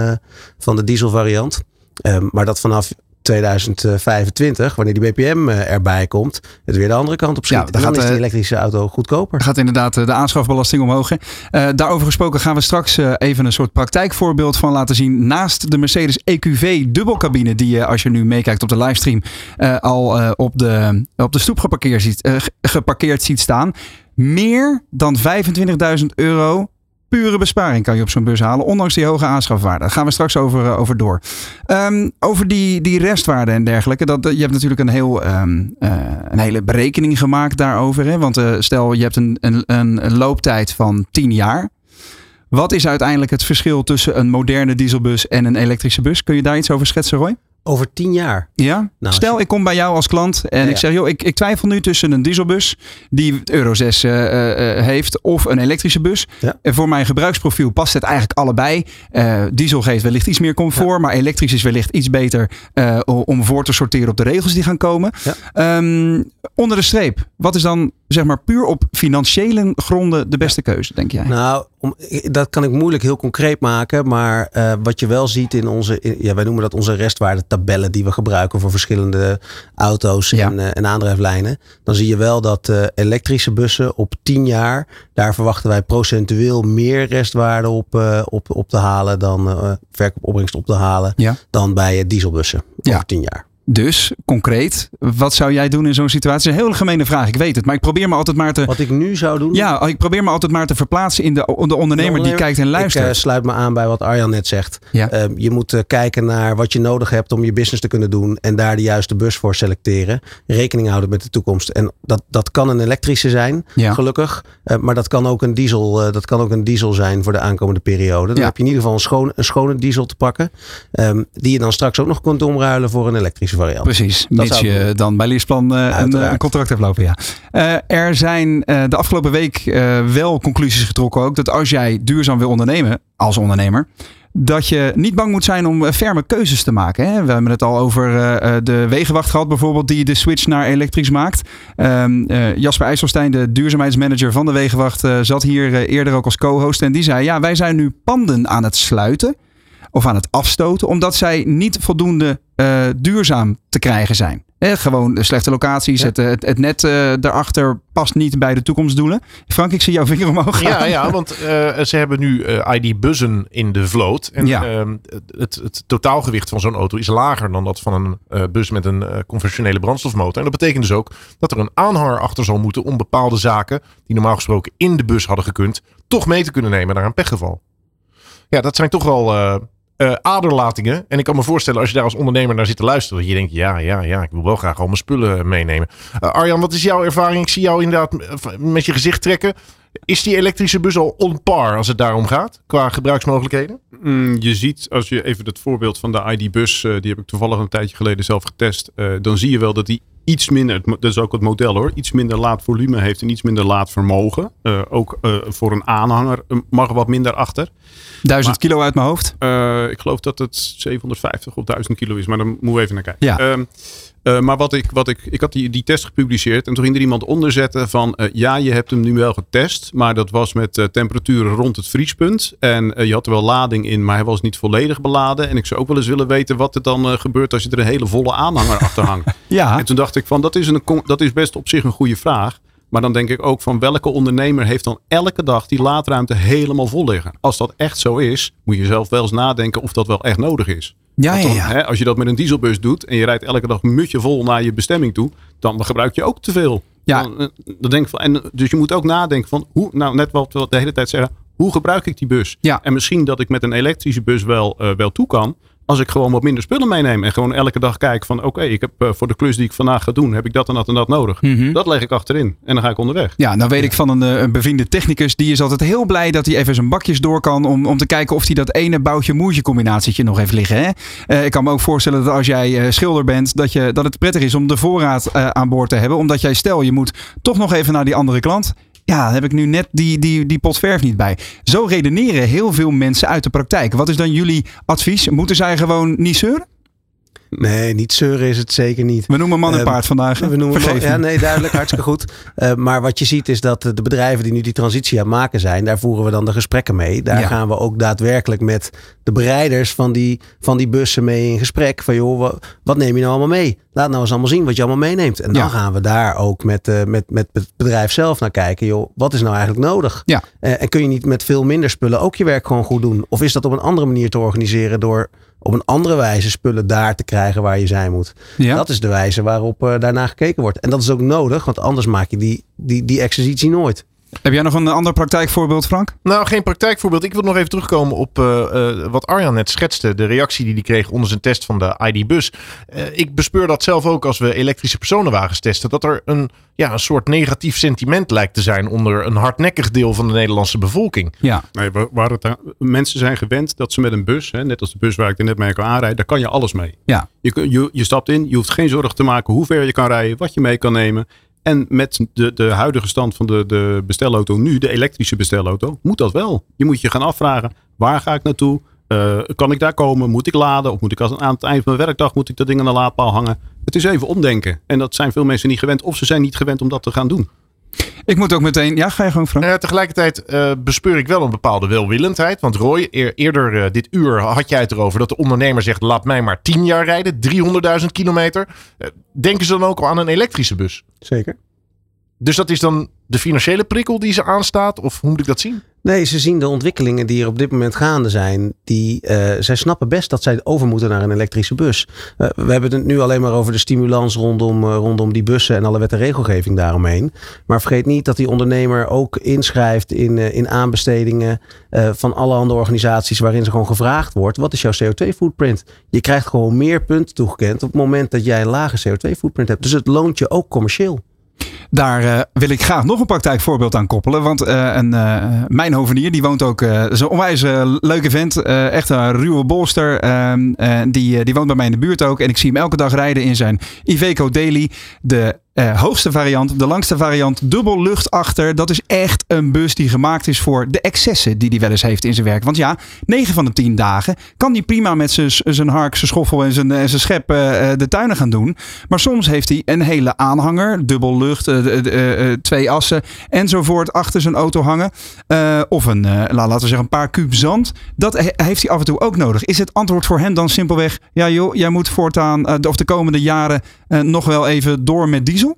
van de dieselvariant. Ehm, maar dat vanaf 2025, wanneer die BPM eh, erbij komt, het weer de andere kant op schiet. Ja, dan dan gaat, is die eh, elektrische auto goedkoper. Er gaat inderdaad eh, de aanschafbelasting omhoog. hè. Daarover gesproken gaan we straks even een soort praktijkvoorbeeld van laten zien. Naast de Mercedes EQV dubbelcabine, die je als je nu meekijkt op de livestream al op, de, op de stoep geparkeerd ziet, ge- geparkeerd ziet staan. Meer dan 25.000 euro pure besparing kan je op zo'n bus halen, ondanks die hoge aanschafwaarde. Daar gaan we straks over, eh, over door. Ehm, over die, die restwaarde en dergelijke. Dat, eh, je hebt natuurlijk een, heel, ehm, eh, een hele berekening gemaakt daarover. Hè? Want stel, je hebt een, een een looptijd van 10 jaar. Wat is uiteindelijk het verschil tussen een moderne dieselbus en een elektrische bus? Kun je daar iets over schetsen, Roy? Over tien jaar. Ja? Nou, Stel, je- ik kom bij jou als klant en Ja, ik zeg, joh, ik, ik twijfel nu tussen een dieselbus die Euro 6 eh, eh, eh, heeft of een elektrische bus. Ja. En voor mijn gebruiksprofiel past het eigenlijk allebei. Diesel geeft wellicht iets meer comfort, maar elektrisch is wellicht iets beter om voor te sorteren op de regels die gaan komen. Ja. Ehm, onder de streep, wat is dan zeg maar puur op financiële gronden de beste keuze, denk jij? Nou, om, dat kan ik moeilijk heel concreet maken. Maar eh, wat je wel ziet in onze, in- ja, wij noemen dat onze restwaardetabellen die we gebruiken voor verschillende auto's Ja. en, eh, en aandrijflijnen. Dan zie je wel dat eh, elektrische bussen op 10 jaar, daar verwachten wij procentueel meer restwaarde op, op, op te halen dan verkoopopbrengst op te halen Ja. dan bij dieselbussen Ja. over 10 jaar. Dus, concreet, wat zou jij doen in zo'n situatie? Een hele gemene vraag, ik weet het. Maar ik probeer me altijd maar te... Wat ik nu zou doen? Ja, ik probeer me altijd maar te verplaatsen in de, de ondernemer die kijkt en luistert. Ik eh, sluit me aan bij wat Arjan net zegt. Ja. Eh, je moet eh, kijken naar wat je nodig hebt om je business te kunnen doen. En daar de juiste bus voor selecteren. Rekening houden met de toekomst. En dat, dat kan een elektrische zijn, Ja. gelukkig. Eh, maar dat kan, ook een diesel, dat kan ook een diesel zijn voor de aankomende periode. Dan Ja. heb je in ieder geval een, schoon, een schone diesel te pakken. ehm, die je dan straks ook nog kunt omruilen voor een elektrische variant. Precies, Dat mits je dan bij Leaseplan eh, een, Uiteraard. een contract hebt lopen. Ja. Eh, er zijn eh, de afgelopen week eh, wel conclusies getrokken ook dat als jij duurzaam wil ondernemen als ondernemer, dat je niet bang moet zijn om eh, ferme keuzes te maken. Hè? We hebben het al over eh, eh, de wegenwacht gehad bijvoorbeeld die de switch naar elektrisch maakt. Ehm, eh, Jasper IJsselstein, de duurzaamheidsmanager van de wegenwacht, eh, zat hier eh, eerder ook als co-host en die zei ja wij zijn nu panden aan het sluiten of aan het afstoten, omdat zij niet voldoende eh, duurzaam te krijgen zijn. Eh, gewoon de slechte locaties, Ja. het, het, het net eh, daarachter past niet bij de toekomstdoelen. Frank, ik zie jouw vinger omhoog gaan. Ja, ja, want eh, ze hebben nu eh, ID-buzzen in de vloot. En Ja. ehm, het, het totaalgewicht van zo'n auto is lager dan dat van een eh, bus met een eh, conventionele brandstofmotor. En dat betekent dus ook dat er een aanhanger achter zal moeten om bepaalde zaken die normaal gesproken in de bus hadden gekund, toch mee te kunnen nemen naar een pechgeval. Ja, dat zijn toch wel eh, aderlatingen. En ik kan me voorstellen als je daar als ondernemer naar zit te luisteren, dat je denkt, ja, ja, ja, ik wil wel graag al mijn spullen meenemen. Eh, Arjan, wat is jouw ervaring? Ik zie jou inderdaad eh, met je gezicht trekken. Is die elektrische bus al on par als het daarom gaat, qua gebruiksmogelijkheden? Mm, je ziet, als je even het voorbeeld van de ID-bus, die heb ik toevallig een tijdje geleden zelf getest. dan zie je wel dat die iets minder, dat is ook het model hoor, iets minder laadvolume heeft en iets minder laadvermogen. Eh, ook eh, voor een aanhanger eh, mag er wat minder achter. Duizend kilo uit mijn hoofd. Ik geloof dat het 750 of 1000 kilo is, maar dan moeten we even naar kijken. Ja. Eh, maar wat ik, wat ik, ik had die, die test gepubliceerd en toen ging er iemand onder zetten van eh, ja, je hebt hem nu wel getest, maar dat was met eh, temperaturen rond het vriespunt. En je had er wel lading in, maar hij was niet volledig beladen. En ik zou ook wel eens willen weten wat er dan gebeurt als je er een hele volle aanhanger achter hangt. Ja, En toen dacht ik van dat is, een, dat is best op zich een goede vraag. Maar dan denk ik ook van welke ondernemer heeft dan elke dag die laadruimte helemaal vol liggen? Als dat echt zo is, moet je zelf wel eens nadenken of dat wel echt nodig is. Ja, ja. hè, als je dat met een dieselbus doet en je rijdt elke dag een mutje vol naar je bestemming toe, dan gebruik je ook te veel. Ja. Dan, eh, dan denk ik van, en, dus je moet ook nadenken van, hoe, nou net wat we de hele tijd zeggen, hoe gebruik ik die bus? Ja. En misschien dat ik met een elektrische bus wel, eh, wel toe kan. Als ik gewoon wat minder spullen meeneem. En gewoon elke dag kijk van oké, ik heb eh, voor de klus die ik vandaag ga doen, heb ik dat en dat en dat nodig. Mhm. Dat leg ik achterin. En dan ga ik onderweg. Ja, nou weet ik van een, eh, een bevriende technicus. Die is altijd heel blij dat hij even zijn bakjes door kan. Om, om te kijken of hij dat ene boutje-moertje combinatietje nog heeft liggen. Hè? Eh, ik kan me ook voorstellen dat als jij eh, schilder bent. Dat, je, dat het prettig is om de voorraad eh, aan boord te hebben. Omdat jij stel je moet toch nog even naar die andere klant. Ja, heb ik nu net die, die, die pot verf niet bij. Zo redeneren heel veel mensen uit de praktijk. Wat is dan jullie advies? Moeten zij gewoon niet zeuren? Nee, niet zeuren is het zeker niet. We noemen man en Eh, paard vandaag. hè? We noemen ja, nee, duidelijk, hartstikke goed. Eh, maar wat je ziet is dat de bedrijven die nu die transitie aan het maken zijn, daar voeren we dan de gesprekken mee. Daar Ja. gaan we ook daadwerkelijk met de bereiders van die, van die bussen mee in gesprek. Van joh, wa- wat neem je nou allemaal mee? Laat nou eens allemaal zien wat je allemaal meeneemt. En dan Ja. gaan we daar ook met, eh, met, met het bedrijf zelf naar kijken. Joh, wat is nou eigenlijk nodig? Ja. Eh, en kun je niet met veel minder spullen ook je werk gewoon goed doen? Of is dat op een andere manier te organiseren door op een andere wijze spullen daar te krijgen waar je zijn moet? Ja? Dat is de wijze waarop eh, daarna gekeken wordt. En dat is ook nodig, want anders maak je die, die, die exercitie nooit. Heb jij nog een ander praktijkvoorbeeld, Frank? Nou, geen praktijkvoorbeeld. Ik wil nog even terugkomen op eh, eh, wat Arjan net schetste. De reactie die hij kreeg onder zijn test van de ID-bus. Eh, ik bespeur dat zelf ook als we elektrische personenwagens testen. Dat er een, ja, een soort negatief sentiment lijkt te zijn onder een hardnekkig deel van de Nederlandse bevolking. Ja. Nee, waar, het mensen zijn gewend dat ze met een bus, hè, net als de bus waar ik er net mee kan aanrijden, daar kan je alles mee. Ja. Je, je, je stapt in, je hoeft geen zorgen te maken hoe ver je kan rijden, wat je mee kan nemen. En met de, de huidige stand van de, de bestelauto nu, de elektrische bestelauto, moet dat wel. Je moet je gaan afvragen, waar ga ik naartoe? Eh, kan ik daar komen? Moet ik laden? Of moet ik aan het eind van mijn werkdag moet ik dat ding aan de laadpaal hangen? Het is even omdenken. En dat zijn veel mensen niet gewend. Of ze zijn niet gewend om dat te gaan doen. Ik moet ook meteen... Ja, ga je gewoon, Frank? Eh, tegelijkertijd eh, bespeur ik wel een bepaalde welwillendheid. Want Roy, eer- eerder eh, dit uur had jij het erover dat de ondernemer zegt: laat mij maar 10 jaar rijden, 300.000 kilometer. Denken ze dan ook al aan een elektrische bus? Zeker. Dus dat is dan de financiële prikkel die ze aanstaat? Of hoe moet ik dat zien? Nee, ze zien de ontwikkelingen die er op dit moment gaande zijn. Die, eh, zij snappen best dat zij over moeten naar een elektrische bus. We hebben het nu alleen maar over de stimulans rondom, eh, rondom die bussen en alle wet en regelgeving daaromheen. Maar vergeet niet dat die ondernemer ook inschrijft in, eh, in aanbestedingen van alle andere organisaties waarin ze gewoon gevraagd wordt: wat is jouw CO2-footprint? Je krijgt gewoon meer punten toegekend op het moment dat jij een lage CO2-footprint hebt. Dus het loont je ook commercieel. Daar eh, wil ik graag nog een praktijkvoorbeeld aan koppelen. Want eh, een, eh, mijn hovenier, die woont ook, uh, een onwijs leuke vent. echt een ruwe bolster. ehm, eh, die, die woont bij mij in de buurt ook. En ik zie hem elke dag rijden in zijn Iveco Daily. De eh, hoogste variant, de langste variant, dubbel lucht achter. Dat is echt een bus die gemaakt is voor de excessen die hij wel eens heeft in zijn werk. Want ja, 9 van de 10 dagen kan hij prima met zijn- hark, zijn schoffel en zijn, schep eh, eh, de tuinen gaan doen. Maar soms heeft hij een hele aanhanger, dubbel lucht, twee assen enzovoort achter zijn auto hangen. Of een, la- laten we zeggen, een paar kuub zand. Dat he- heeft hij af en toe ook nodig. Is het antwoord voor hem dan simpelweg, ja joh, jij moet voortaan, of de komende jaren nog wel even door met diesel?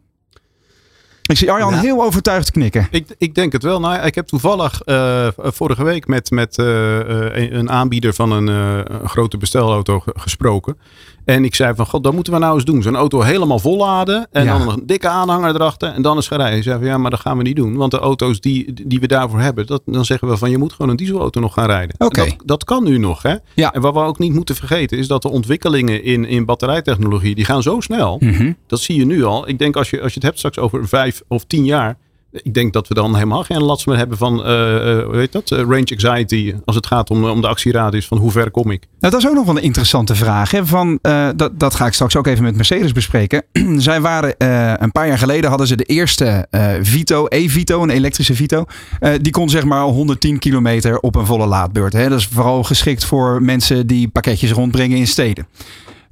Ik zie Arjan Ja. heel overtuigd knikken. Ik, ik denk het wel. Nou, ik heb toevallig eh, vorige week met, met eh, eh, een- een aanbieder van een, eh, grote bestelauto ge- gesproken. En ik zei van, god, dat moeten we nou eens doen. Zo'n auto helemaal volladen en Ja. dan een dikke aanhanger erachter en dan eens gaan rijden. Hij zei van, ja, maar dat gaan we niet doen. Want de auto's die, die we daarvoor hebben, dat, dan zeggen we van, je moet gewoon een dieselauto nog gaan rijden. En Oké. Dat, dat kan nu nog, hè. Ja. En wat we ook niet moeten vergeten is dat de ontwikkelingen in, in batterijtechnologie, die gaan zo snel. Mhm. Dat zie je nu al. Ik denk als je, als je het hebt straks over vijf of tien jaar. Ik denk dat we dan helemaal geen last meer hebben van, eh, eh, heet dat, Eh, range anxiety. Als het gaat om, om de actieradius van hoe ver kom ik. Nou, dat is ook nog wel een interessante vraag. Hè? Van, eh, dat, dat ga ik straks ook even met Mercedes bespreken. Zij waren eh, een paar jaar geleden hadden ze de eerste eh, Vito, e-Vito, een elektrische Vito. Eh, die kon zeg maar 110 kilometer op een volle laadbeurt. Hè? Dat is vooral geschikt voor mensen die pakketjes rondbrengen in steden.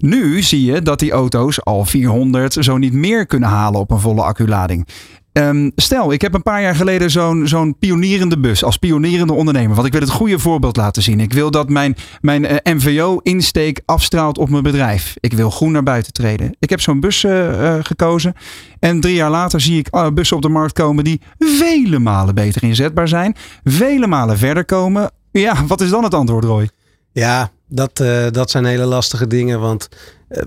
Nu zie je dat die auto's al 400, zo niet meer kunnen halen op een volle acculading. Ehm, stel, ik heb een paar jaar geleden zo'n zo'n pionierende bus als pionierende ondernemer. Want ik wil het goede voorbeeld laten zien. Ik wil dat mijn, mijn eh, MVO-insteek afstraalt op mijn bedrijf. Ik wil groen naar buiten treden. Ik heb zo'n bus eh, eh, gekozen. En drie jaar later zie ik bussen op de markt komen die vele malen beter inzetbaar zijn. Vele malen verder komen. Ja, wat is dan het antwoord, Roy? Ja, dat, eh, dat zijn hele lastige dingen. Want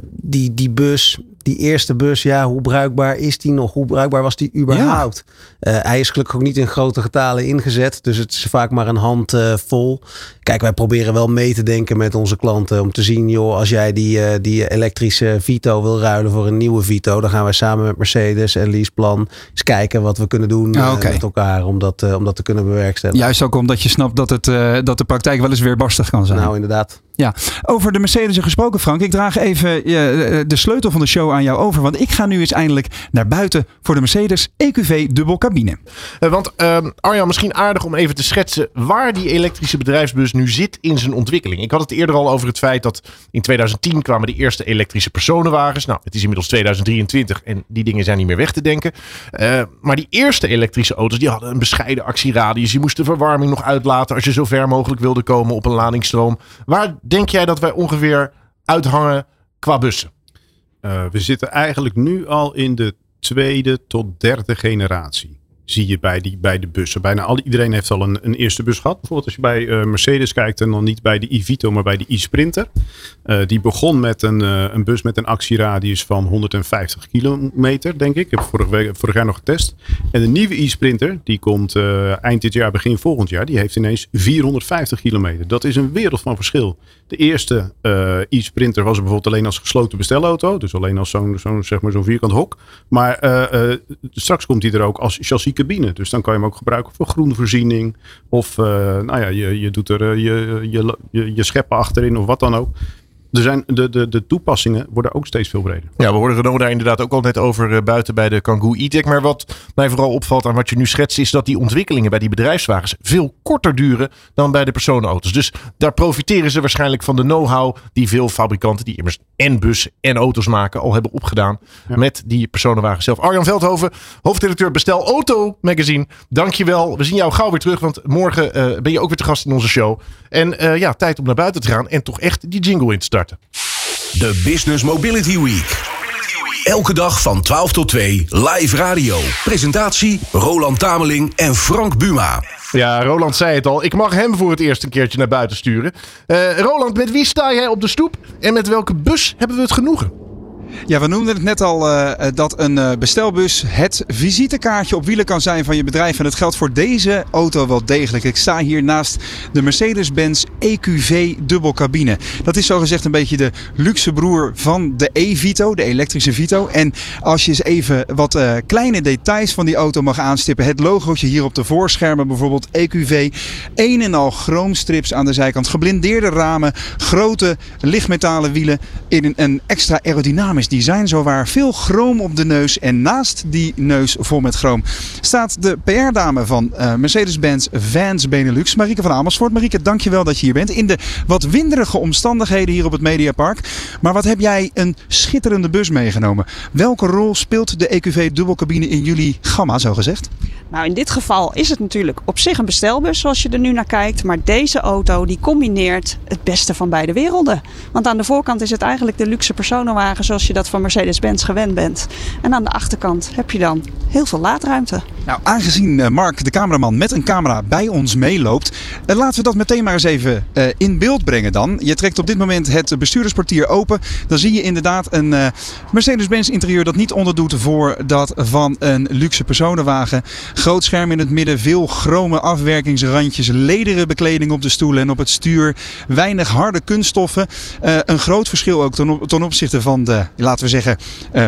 die, die bus, die eerste bus, ja, hoe bruikbaar is die nog? Hoe bruikbaar was die überhaupt? Eh, hij is gelukkig ook niet in grote getalen ingezet. Dus het is vaak maar een hand eh, vol. Kijk, wij proberen wel mee te denken met onze klanten. Om te zien, joh, als jij die, eh, die elektrische Vito wil ruilen voor een nieuwe Vito. Dan gaan wij samen met Mercedes en Leaseplan eens kijken wat we kunnen doen Ah, eh, met elkaar. Om dat, eh, om dat te kunnen bewerkstelligen. Juist ook omdat je snapt dat, het, eh, dat de praktijk wel eens weer barstig kan zijn. Nou, inderdaad. Ja, over de Mercedes gesproken, Frank. Ik draag even eh, de sleutel van de show aan jou over. Want ik ga nu eens eindelijk naar buiten voor de Mercedes EQV dubbelcabine. Eh, want ehm, Arjan, misschien aardig om even te schetsen waar die elektrische bedrijfsbus nu zit in zijn ontwikkeling. Ik had het eerder al over het feit dat in 2010 kwamen de eerste elektrische personenwagens. Nou, het is inmiddels 2023 en die dingen zijn niet meer weg te denken. Eh, maar die eerste elektrische auto's die hadden een bescheiden actieradius. Je moest de verwarming nog uitlaten als je zo ver mogelijk wilde komen op een ladingsstroom. Waar denk jij dat wij ongeveer uithangen qua bussen? Eh, we zitten eigenlijk nu al in de tweede tot derde generatie. Zie je bij, die, bij de bussen. Bijna al, iedereen heeft al een, een eerste bus gehad. Bijvoorbeeld als je bij eh, Mercedes kijkt en dan niet bij de e-Vito, maar bij de e-Sprinter. Eh, die begon met een, eh, een bus met een actieradius van 150 kilometer, denk ik. Ik heb vorig, vorig jaar nog getest. En de nieuwe e-Sprinter, die komt eind dit jaar, begin volgend jaar. Die heeft ineens 450 kilometer. Dat is een wereld van verschil. De eerste eh, e-Sprinter was er bijvoorbeeld alleen als gesloten bestelauto. Dus alleen als zo'n zeg maar vierkant hok. Maar eh, eh, straks komt hij er ook als chassiscabine. Dus dan kan je hem ook gebruiken voor groenvoorziening. Of nou ja, je, je doet er je, je, je, je scheppen achterin of wat dan ook. Er zijn, de, de, de toepassingen worden ook steeds veel breder. Ja, we hoorden Renault daar inderdaad ook al net over eh, buiten bij de Kangoo e-tech. Maar wat mij vooral opvalt aan wat je nu schetst, is dat die ontwikkelingen bij die bedrijfswagens veel korter duren dan bij de personenauto's. Dus daar profiteren ze waarschijnlijk van de know-how die veel fabrikanten, die immers en bussen en auto's maken, al hebben opgedaan met die personenwagens zelf. Arjan Veldhoven, hoofdredacteur Bestel Auto Magazine. Dankjewel. We zien jou gauw weer terug, want morgen eh, ben je ook weer te gast in onze show. En eh, ja, tijd om naar buiten te gaan en toch echt die jingle in te De Business Mobility Week. Elke dag van 12 tot 2 live radio. Presentatie Roland Tameling en Frank Buma. Ja, Roland zei het al. Ik mag hem voor het eerst een keertje naar buiten sturen. Eh, Roland, met wie sta jij op de stoep? En met welke bus hebben we het genoegen? Ja, we noemden het net al eh, dat een eh, bestelbus het visitekaartje op wielen kan zijn van je bedrijf. En dat geldt voor deze auto wel degelijk. Ik sta hier naast de Mercedes-Benz EQV dubbelcabine. Dat is zogezegd een beetje de luxe broer van de e-Vito, de elektrische Vito. En als je eens even wat eh, kleine details van die auto mag aanstippen. Het logootje hier op de voorschermen bijvoorbeeld EQV. Een en al chroomstrips aan de zijkant. Geblindeerde ramen. Grote lichtmetalen wielen in een extra aerodynamisch design. Zowaar veel chroom op de neus. En naast die neus vol met chroom staat de PR-dame van eh, Mercedes-Benz Vans Benelux. Marieke van Amersfoort. Marieke, dankjewel dat je hier bent. In de wat winderige omstandigheden hier op het Mediapark. Maar wat heb jij een schitterende bus meegenomen. Welke rol speelt de EQV dubbelcabine in jullie gamma, zo gezegd? Nou, in dit geval is het natuurlijk op zich een bestelbus zoals je er nu naar kijkt. Maar deze auto die combineert het beste van beide werelden. Want aan de voorkant is het eigenlijk de luxe personenwagen zoals je dat van Mercedes-Benz gewend bent. En aan de achterkant heb je dan heel veel laadruimte. Nou, aangezien eh, Mark, de cameraman, met een camera bij ons meeloopt, eh, laten we dat meteen maar eens even eh, in beeld brengen dan. Je trekt op dit moment het bestuurdersportier open. Dan zie je inderdaad een Mercedes-Benz interieur dat niet onderdoet voor dat van een luxe personenwagen. Groot scherm in het midden, veel chrome afwerkingsrandjes, lederen bekleding op de stoelen en op het stuur. Weinig harde kunststoffen. Een groot verschil ook ten, op- ten opzichte van de, laten we zeggen,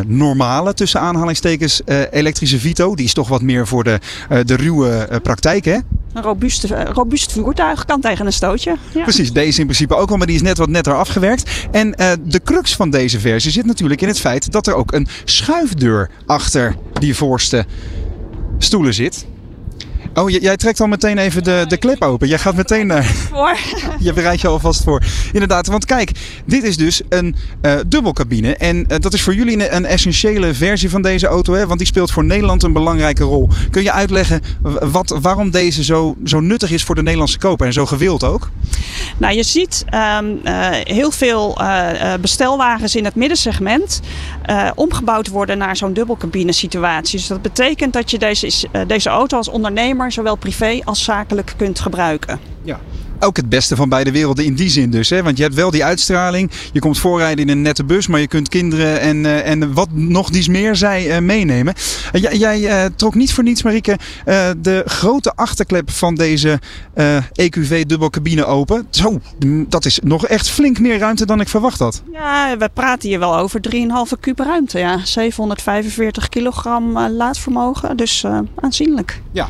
normale tussen aanhalingstekens elektrische Vito. Die is toch wat meer voor de, eh, de ruwe eh, praktijk, hè? Een robuust, eh, robuust voertuig kan tegen een stootje. Ja. Precies, deze in principe ook al, maar die is net wat netter afgewerkt. En de crux van deze versie zit natuurlijk in het feit dat er ook een schuifdeur achter die voorste stoelen zit. Oh, jij trekt al meteen even de, de klep open. Jij gaat meteen naar. Voor. Je bereidt je alvast voor. Inderdaad, want kijk, dit is dus een eh, dubbelcabine. En eh, dat is voor jullie een, een essentiële versie van deze auto, hè? want die speelt voor Nederland een belangrijke rol. Kun je uitleggen wat, waarom deze zo, zo nuttig is voor de Nederlandse koper en zo gewild ook? Nou, je ziet ehm, eh, heel veel eh, eh, bestelwagens in het middensegment eh, omgebouwd worden naar zo'n dubbelcabine situatie. Dus dat betekent dat je deze, eh, deze auto als ondernemer zowel privé als zakelijk kunt gebruiken. Ja. Ook het beste van beide werelden in die zin dus. Hè? Want je hebt wel die uitstraling. Je komt voorrijden in een nette bus. Maar je kunt kinderen en, eh, en wat nog dies meer zij eh, meenemen. En jij eh, trok niet voor niets, Marieke, de grote achterklep van deze EQV dubbelcabine open. Zo, dat is nog echt flink meer ruimte dan ik verwacht had. Ja, we praten hier wel over 3,5 kub ruimte. Ja. 745 kilogram laadvermogen, dus aanzienlijk. Ja.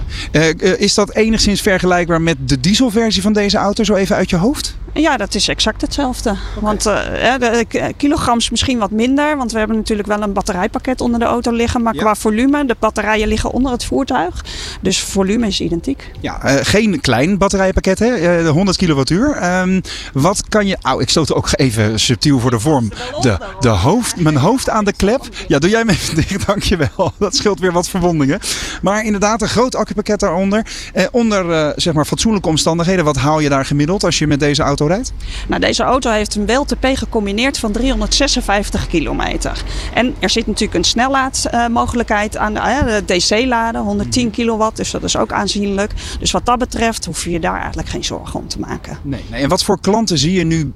Is dat enigszins vergelijkbaar met de dieselversie van deze auto? Zo even uit je hoofd? Ja, dat is exact hetzelfde. Want eh, de k- kilograms misschien wat minder. Want we hebben natuurlijk wel een batterijpakket onder de auto liggen. Maar Ja. qua volume, de batterijen liggen onder het voertuig. Dus volume is identiek. Ja, eh, geen klein batterijpakket, hè? Eh, de 100 kilowattuur. Ehm, wat kan je. Au, ik stoot ook even subtiel voor de vorm. De, de hoofd, mijn hoofd aan de klep. Ja, doe jij me even dicht, dankjewel. Dat scheelt weer wat verwondingen. Maar inderdaad, een groot accupakket daaronder. Eh, onder eh, zeg maar fatsoenlijke omstandigheden. Wat haal je daar gemiddeld als je met deze auto rijdt? Nou, deze auto heeft een WLTP gecombineerd van 356 kilometer. En er zit natuurlijk een snellaadmogelijkheid aan de, eh, de DC-laden, 110 kilowatt. Dus dat is ook aanzienlijk. Dus wat dat betreft hoef je je daar eigenlijk geen zorgen om te maken. Nee. nee. En wat voor klanten zie je nu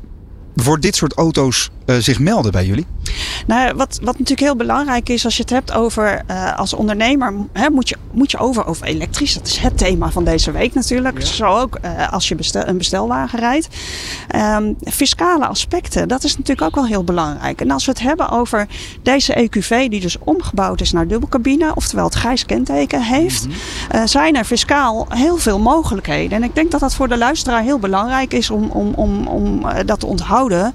voor dit soort auto's eh, zich melden bij jullie? Nou, wat, wat natuurlijk heel belangrijk is als je het hebt over eh, als ondernemer, hè, moet, je, moet je over over elektrisch. Dat is het thema van deze week natuurlijk. Zo ook eh, als je bestel, een bestelwagen rijdt. Ehm, fiscale aspecten, dat is natuurlijk ook wel heel belangrijk. En als we het hebben over deze EQV, die dus omgebouwd is naar dubbelcabine, oftewel het grijs kenteken heeft, eh, zijn er fiscaal heel veel mogelijkheden. En ik denk dat dat voor de luisteraar heel belangrijk is om, om, om, om dat te onthouden.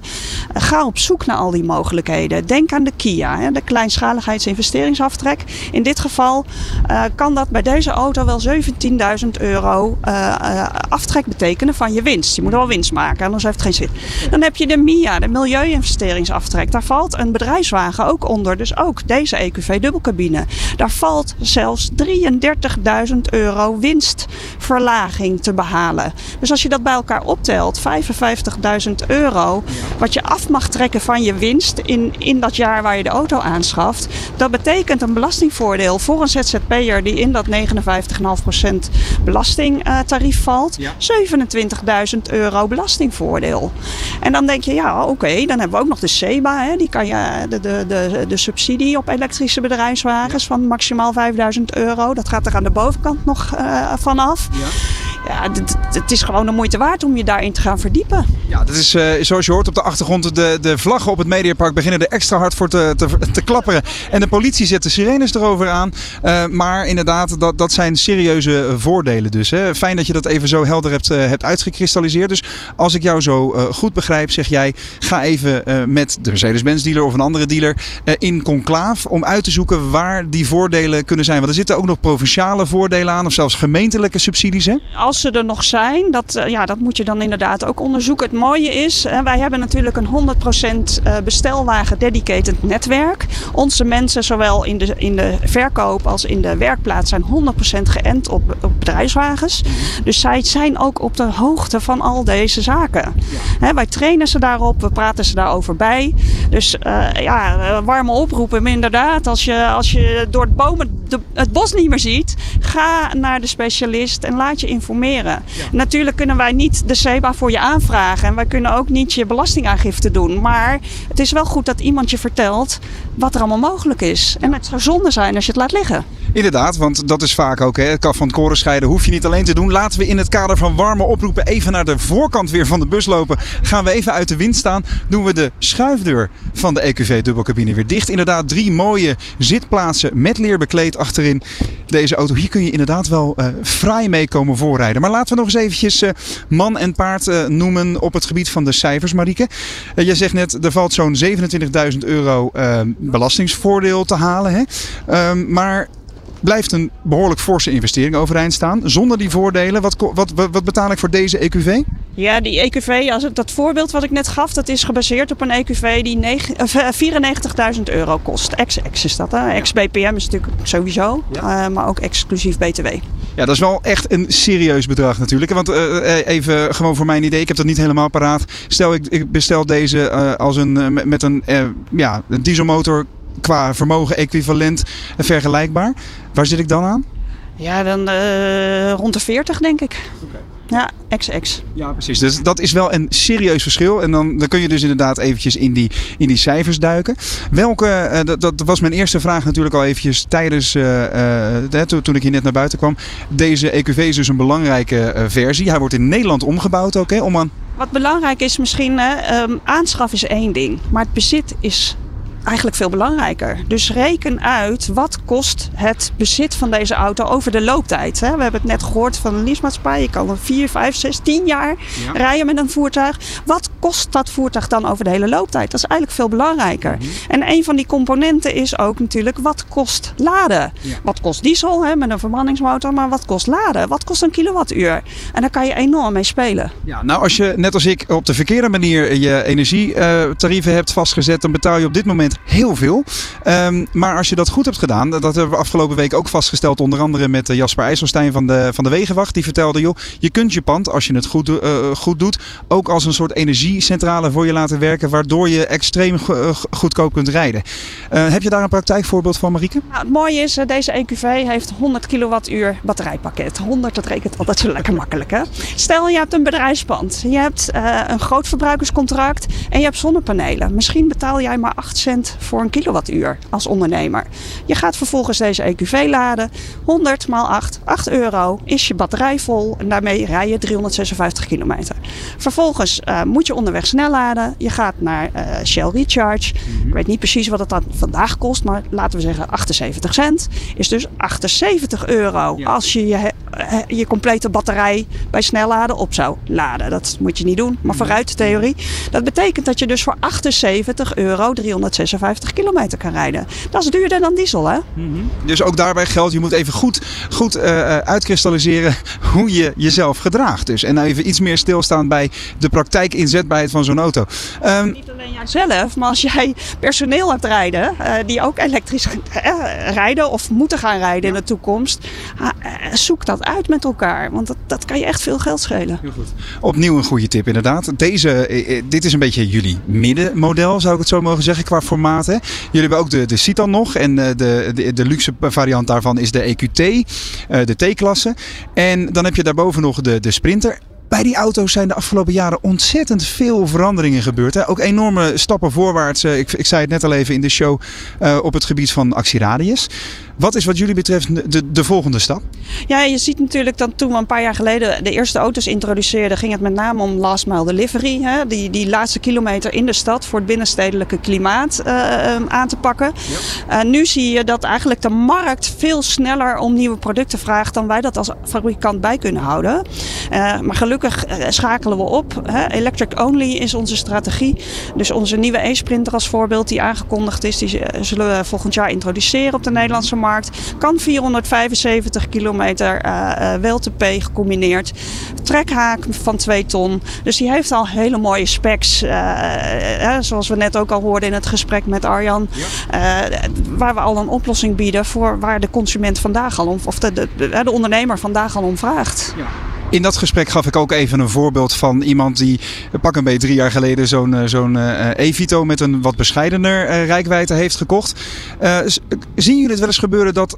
Ga op zoek naar al die mogelijkheden. Denk aan de KIA, hè, de kleinschaligheidsinvesteringsaftrek. In dit geval eh, kan dat bij deze auto wel 17.000 euro eh, eh, aftrek betekenen van je winst. Je moet wel winst maken, anders heeft het geen zin. Dan heb je de MIA, de milieuinvesteringsaftrek. Daar valt een bedrijfswagen ook onder. Dus ook deze EQV dubbelcabine. Daar valt zelfs 33.000 euro winstverlaging te behalen. Dus als je dat bij elkaar optelt, 55.000 euro wat je af af mag trekken van je winst in, in dat jaar waar je de auto aanschaft. Dat betekent een belastingvoordeel voor een ZZP'er die in dat 59,5% belastingtarief valt. 27.000 euro belastingvoordeel. En dan denk je, ja oké, dan hebben we ook nog de SEBA. Hè, die kan je, de, de, de, de subsidie op elektrische bedrijfswagens van maximaal 5000 euro. Dat gaat er aan de bovenkant nog eh vanaf. Ja, d- het is gewoon de moeite waard om je daarin te gaan verdiepen. Ja, dat is eh, zoals je hoort op de achtergrond. De, de vlaggen op het Mediapark beginnen er extra hard voor te, te, te klapperen. En de politie zet de sirenes erover aan. Eh, maar inderdaad, dat, dat zijn serieuze voordelen dus. Hè. Fijn dat je dat even zo helder hebt, eh, hebt uitgekristalliseerd. Dus als ik jou zo goed begrijp, zeg jij... ga even met de Mercedes-Benz dealer of een andere dealer in conclaaf... om uit te zoeken waar die voordelen kunnen zijn. Want er zitten ook nog provinciale voordelen aan... of zelfs gemeentelijke subsidies, hè? Als ze er nog zijn, dat, eh, ja, dat moet je dan inderdaad ook onderzoeken. Het mooie is, eh, wij hebben natuurlijk een 100% eh, bestelwagen dedicated netwerk. Onze mensen, zowel in de, in de verkoop als in de werkplaats, zijn 100% geënt op, op bedrijfswagens. Dus zij zijn ook op de hoogte van al deze zaken. Hè, wij trainen ze daarop, we praten ze daarover bij. Dus ja, warme oproepen. Maar inderdaad, als je, als je door het bomen de- het bos niet meer ziet, ga naar de specialist en laat je informeren. Natuurlijk kunnen wij niet de SEBA voor je aanvragen en wij kunnen ook niet je belastingaangifte doen. Maar het is wel goed dat iemand je vertelt wat er allemaal mogelijk is. En het zou zonde zijn als je het laat liggen. Inderdaad, want dat is vaak ook hè, het kaf van het koren scheiden. Hoef je niet alleen te doen. Laten we in het kader van warme oproepen even naar de voorkant weer van de bus lopen. Gaan we even uit de wind staan. Doen we de schuifdeur van de EQV dubbelcabine weer dicht. Inderdaad, drie mooie zitplaatsen met leer bekleed achterin deze auto. Hier kun je inderdaad wel eh fraai mee komen voorrijden. Maar laten we nog eens eventjes eh, man en paard eh, noemen op het gebied van de cijfers, Marieke. Jij zegt net, er valt zo'n 27.000 euro belastingsvoordeel te halen. Hè? Ehm, maar blijft een behoorlijk forse investering overeind staan. Zonder die voordelen, wat, wat, wat, betaal ik voor deze EQV? Ja, die EQV, als het, dat voorbeeld wat ik net gaf, dat is gebaseerd op een EQV die negen- eh, 94.000 euro kost. Ex-ex is dat, hè? Ex-BPM is natuurlijk sowieso, eh, maar ook exclusief BTW. Ja, dat is wel echt een serieus bedrag natuurlijk. Want eh, eh, even gewoon voor mijn idee, ik heb dat niet helemaal paraat. Stel ik, ik bestel deze eh, als een, eh, met- een, eh, ja, een dieselmotor qua vermogen equivalent eh, vergelijkbaar. Waar zit ik dan aan? Ja, dan eh, rond de 40 denk ik. Ja, ex-ex. Ja, precies. Dus dat is wel een serieus verschil. En dan, dan kun je dus inderdaad eventjes in die, in die cijfers duiken. Welke, eh, dat, dat was mijn eerste vraag natuurlijk al eventjes tijdens, eh, toen, ik hier net naar buiten kwam. Deze EQV is dus een belangrijke versie. Hij wordt in Nederland omgebouwd ook, hè, om aan... Wat belangrijk is misschien, ehm, aanschaf is één ding, maar het bezit is eigenlijk veel belangrijker. Dus reken uit wat kost het bezit van deze auto over de looptijd. Hè? We hebben het net gehoord van een leasemaatschappij. Je kan er 4, 5, 6, 10 jaar rijden met een voertuig. Wat kost dat voertuig dan over de hele looptijd? Dat is eigenlijk veel belangrijker. En een van die componenten is ook natuurlijk wat kost laden. Wat kost diesel hè, met een verbrandingsmotor, maar wat kost laden? Wat kost een kilowattuur? En daar kan je enorm mee spelen. Ja, nou als je net als ik op de verkeerde manier je energietarieven hebt vastgezet, dan betaal je op dit moment heel veel. Ehm, maar als je dat goed hebt gedaan, dat hebben we afgelopen week ook vastgesteld, onder andere met eh, Jasper IJsselstein van de, van de Wegenwacht. Die vertelde, joh, je kunt je pand, als je het goed, eh, goed doet, ook als een soort energiecentrale voor je laten werken, waardoor je extreem eh, goedkoop kunt rijden. Heb je daar een praktijkvoorbeeld van, Marieke? Nou, het mooie is, deze EQV heeft 100 kilowattuur batterijpakket. 100, dat rekent altijd zo lekker makkelijk. Hè? Stel, je hebt een bedrijfspand. Je hebt een groot verbruikerscontract en je hebt zonnepanelen. Misschien betaal jij maar 8 cent voor een kilowattuur als ondernemer. Je gaat vervolgens deze EQV laden. 100 maal 8, 8 euro is je batterij vol. En daarmee rij je 356 kilometer. Vervolgens eh, moet je onderweg snel laden. Je gaat naar eh, Shell Recharge. Ik weet niet precies wat het dan vandaag kost, maar laten we zeggen 78 cent. Is dus 78 euro als je je, eh, je complete batterij bij snelladen op zou laden. Dat moet je niet doen, maar vooruit de theorie. Dat betekent dat je dus voor 78 euro 356 kilometer kan rijden. Dat is duurder dan diesel, hè? Dus ook daarbij geldt, je moet even goed, goed eh, uitkristalliseren hoe je jezelf gedraagt. Dus. En even iets meer stilstaan bij de praktijkinzetbaarheid van zo'n auto. Niet alleen jijzelf, maar als jij personeel hebt rijden, die ook elektrisch rijden of moeten gaan rijden in de toekomst, zoek dat uit met elkaar. Want dat, dat kan je echt veel geld schelen. Opnieuw een goede tip inderdaad. Deze, dit is een beetje jullie middenmodel, zou ik het zo mogen zeggen, qua Hè? Jullie hebben ook de, Citan nog en eh, de, de, de luxe variant daarvan is de EQT, eh, de T-klasse. En dan heb je daarboven nog de, de Sprinter. Bij die auto's zijn de afgelopen jaren ontzettend veel veranderingen gebeurd. Hè? Ook enorme stappen voorwaarts. eh, Ik, ik zei het net al even in de show op het gebied van actieradius. Wat is wat jullie betreft de, de volgende stap? Ja, je ziet natuurlijk dat toen we een paar jaar geleden de eerste auto's introduceerden, ging het met name om last mile delivery. Hè? Die, die laatste kilometer in de stad voor het binnenstedelijke klimaat eh, eh, aan te pakken. Nu zie je dat eigenlijk de markt veel sneller om nieuwe producten vraagt dan wij dat als fabrikant bij kunnen houden. Eh, maar gelukkig eh, schakelen we op. Hè? Electric only is onze strategie. Dus onze nieuwe e-sprinter als voorbeeld die aangekondigd is, die zullen we volgend jaar introduceren op de Nederlandse markt. Kan 475 kilometer eh eh, WLTP gecombineerd. Trekhaak van 2 ton. Dus die heeft al hele mooie specs. eh, zoals we net ook al hoorden in het gesprek met Arjan. Waar we al een oplossing bieden voor waar de consument vandaag al om, of de, de, de, de ondernemer vandaag al om vraagt. In dat gesprek gaf ik ook even een voorbeeld van iemand die eh, pak een beetje drie jaar geleden zo'n eh, zo'n eh, e-Vito met een wat bescheidener eh, rijkwijde heeft gekocht. Zien jullie het wel eens gebeuren dat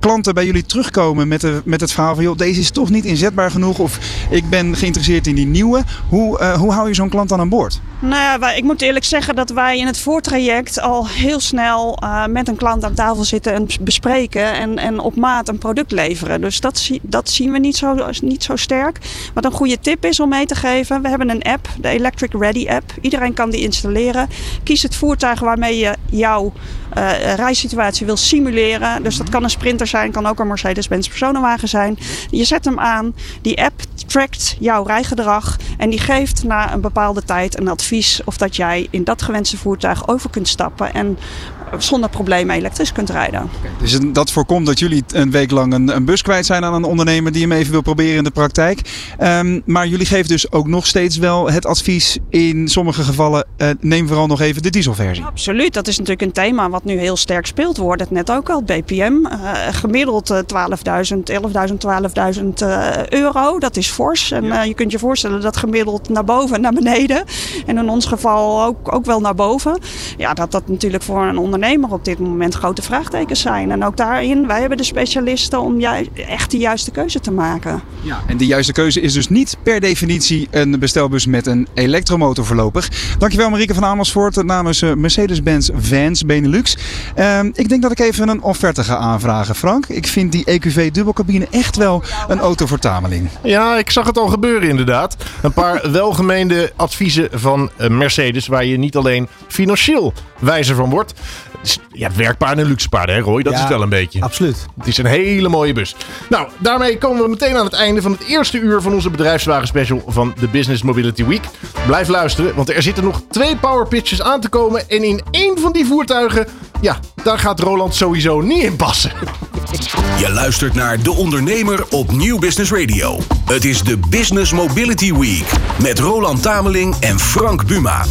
klanten bij jullie terugkomen met, de, met het verhaal van joh, deze is toch niet inzetbaar genoeg of ik ben geïnteresseerd in die nieuwe. Hoe, hoe hou je zo'n klant dan aan boord? Nou ja, wij- ik moet eerlijk zeggen dat wij in het voortraject al heel snel eh, met een klant aan tafel zitten en bes- bespreken en, en op maat een product leveren. Dus dat, zie- dat zien we niet zo, niet zo sterk. Wat een goede tip is om mee te geven, we hebben een app, de Electric Ready app. Iedereen kan die installeren. Kies het voertuig waarmee je jouw eh, rijsituatie wil simuleren. Dus dat kan een sprinter zijn, kan ook een Mercedes-Benz personenwagen zijn. Je zet hem aan, die app trackt jouw rijgedrag en die geeft na een bepaalde tijd een advies of dat jij in dat gewenste voertuig over kunt stappen en zonder problemen elektrisch kunt rijden. Dus dat voorkomt dat jullie een week lang een, een bus kwijt zijn aan een ondernemer die hem even wil proberen in de praktijk. Ehm, maar jullie geven dus ook nog steeds wel het advies in sommige gevallen, eh, neem vooral nog even de dieselversie. Absoluut, dat is natuurlijk een thema wat nu heel sterk speelt. Hoorden het net ook al, BPM. eh, gemiddeld eh, 12.000, 11.000, 12.000 eh, euro. Dat is fors. En eh, je kunt je voorstellen dat gemiddeld naar boven en naar beneden. En in ons geval ook, ook wel naar boven. Ja, dat dat natuurlijk voor een ondernemer op dit moment grote vraagtekens zijn. En ook daarin, wij hebben de specialisten om echt de juiste keuze te maken. En de juiste keuze is dus niet per definitie een bestelbus met een elektromotor voorlopig. Dankjewel Marieke van Amersfoort namens eh, Mercedes-Benz Vans Benelux. Ehm, ik denk dat ik even een offerte ga aanvragen, Frank. Ik vind die EQV dubbelcabine echt wel een auto voor tameling. Ja, ik zag het al gebeuren inderdaad. Een paar welgemeende adviezen van eh, Mercedes waar je niet alleen financieel wijzer van wordt. Het is, ja, werkpaarden en luxe paarden, hè Roy? Dat Ja, is het wel een beetje. Absoluut. Het is een hele mooie bus. Nou, daarmee komen we meteen aan het einde van het eerste uur van onze bedrijfswagen special van de Business Mobility Week. Blijf luisteren, want er zitten nog twee power pitches aan te komen. En in één van die voertuigen, ja, daar gaat Roland sowieso niet in passen. Je luistert naar De Ondernemer op Nieuw Business Radio. Het is de Business Mobility Week met Roland Tameling en Frank Buma.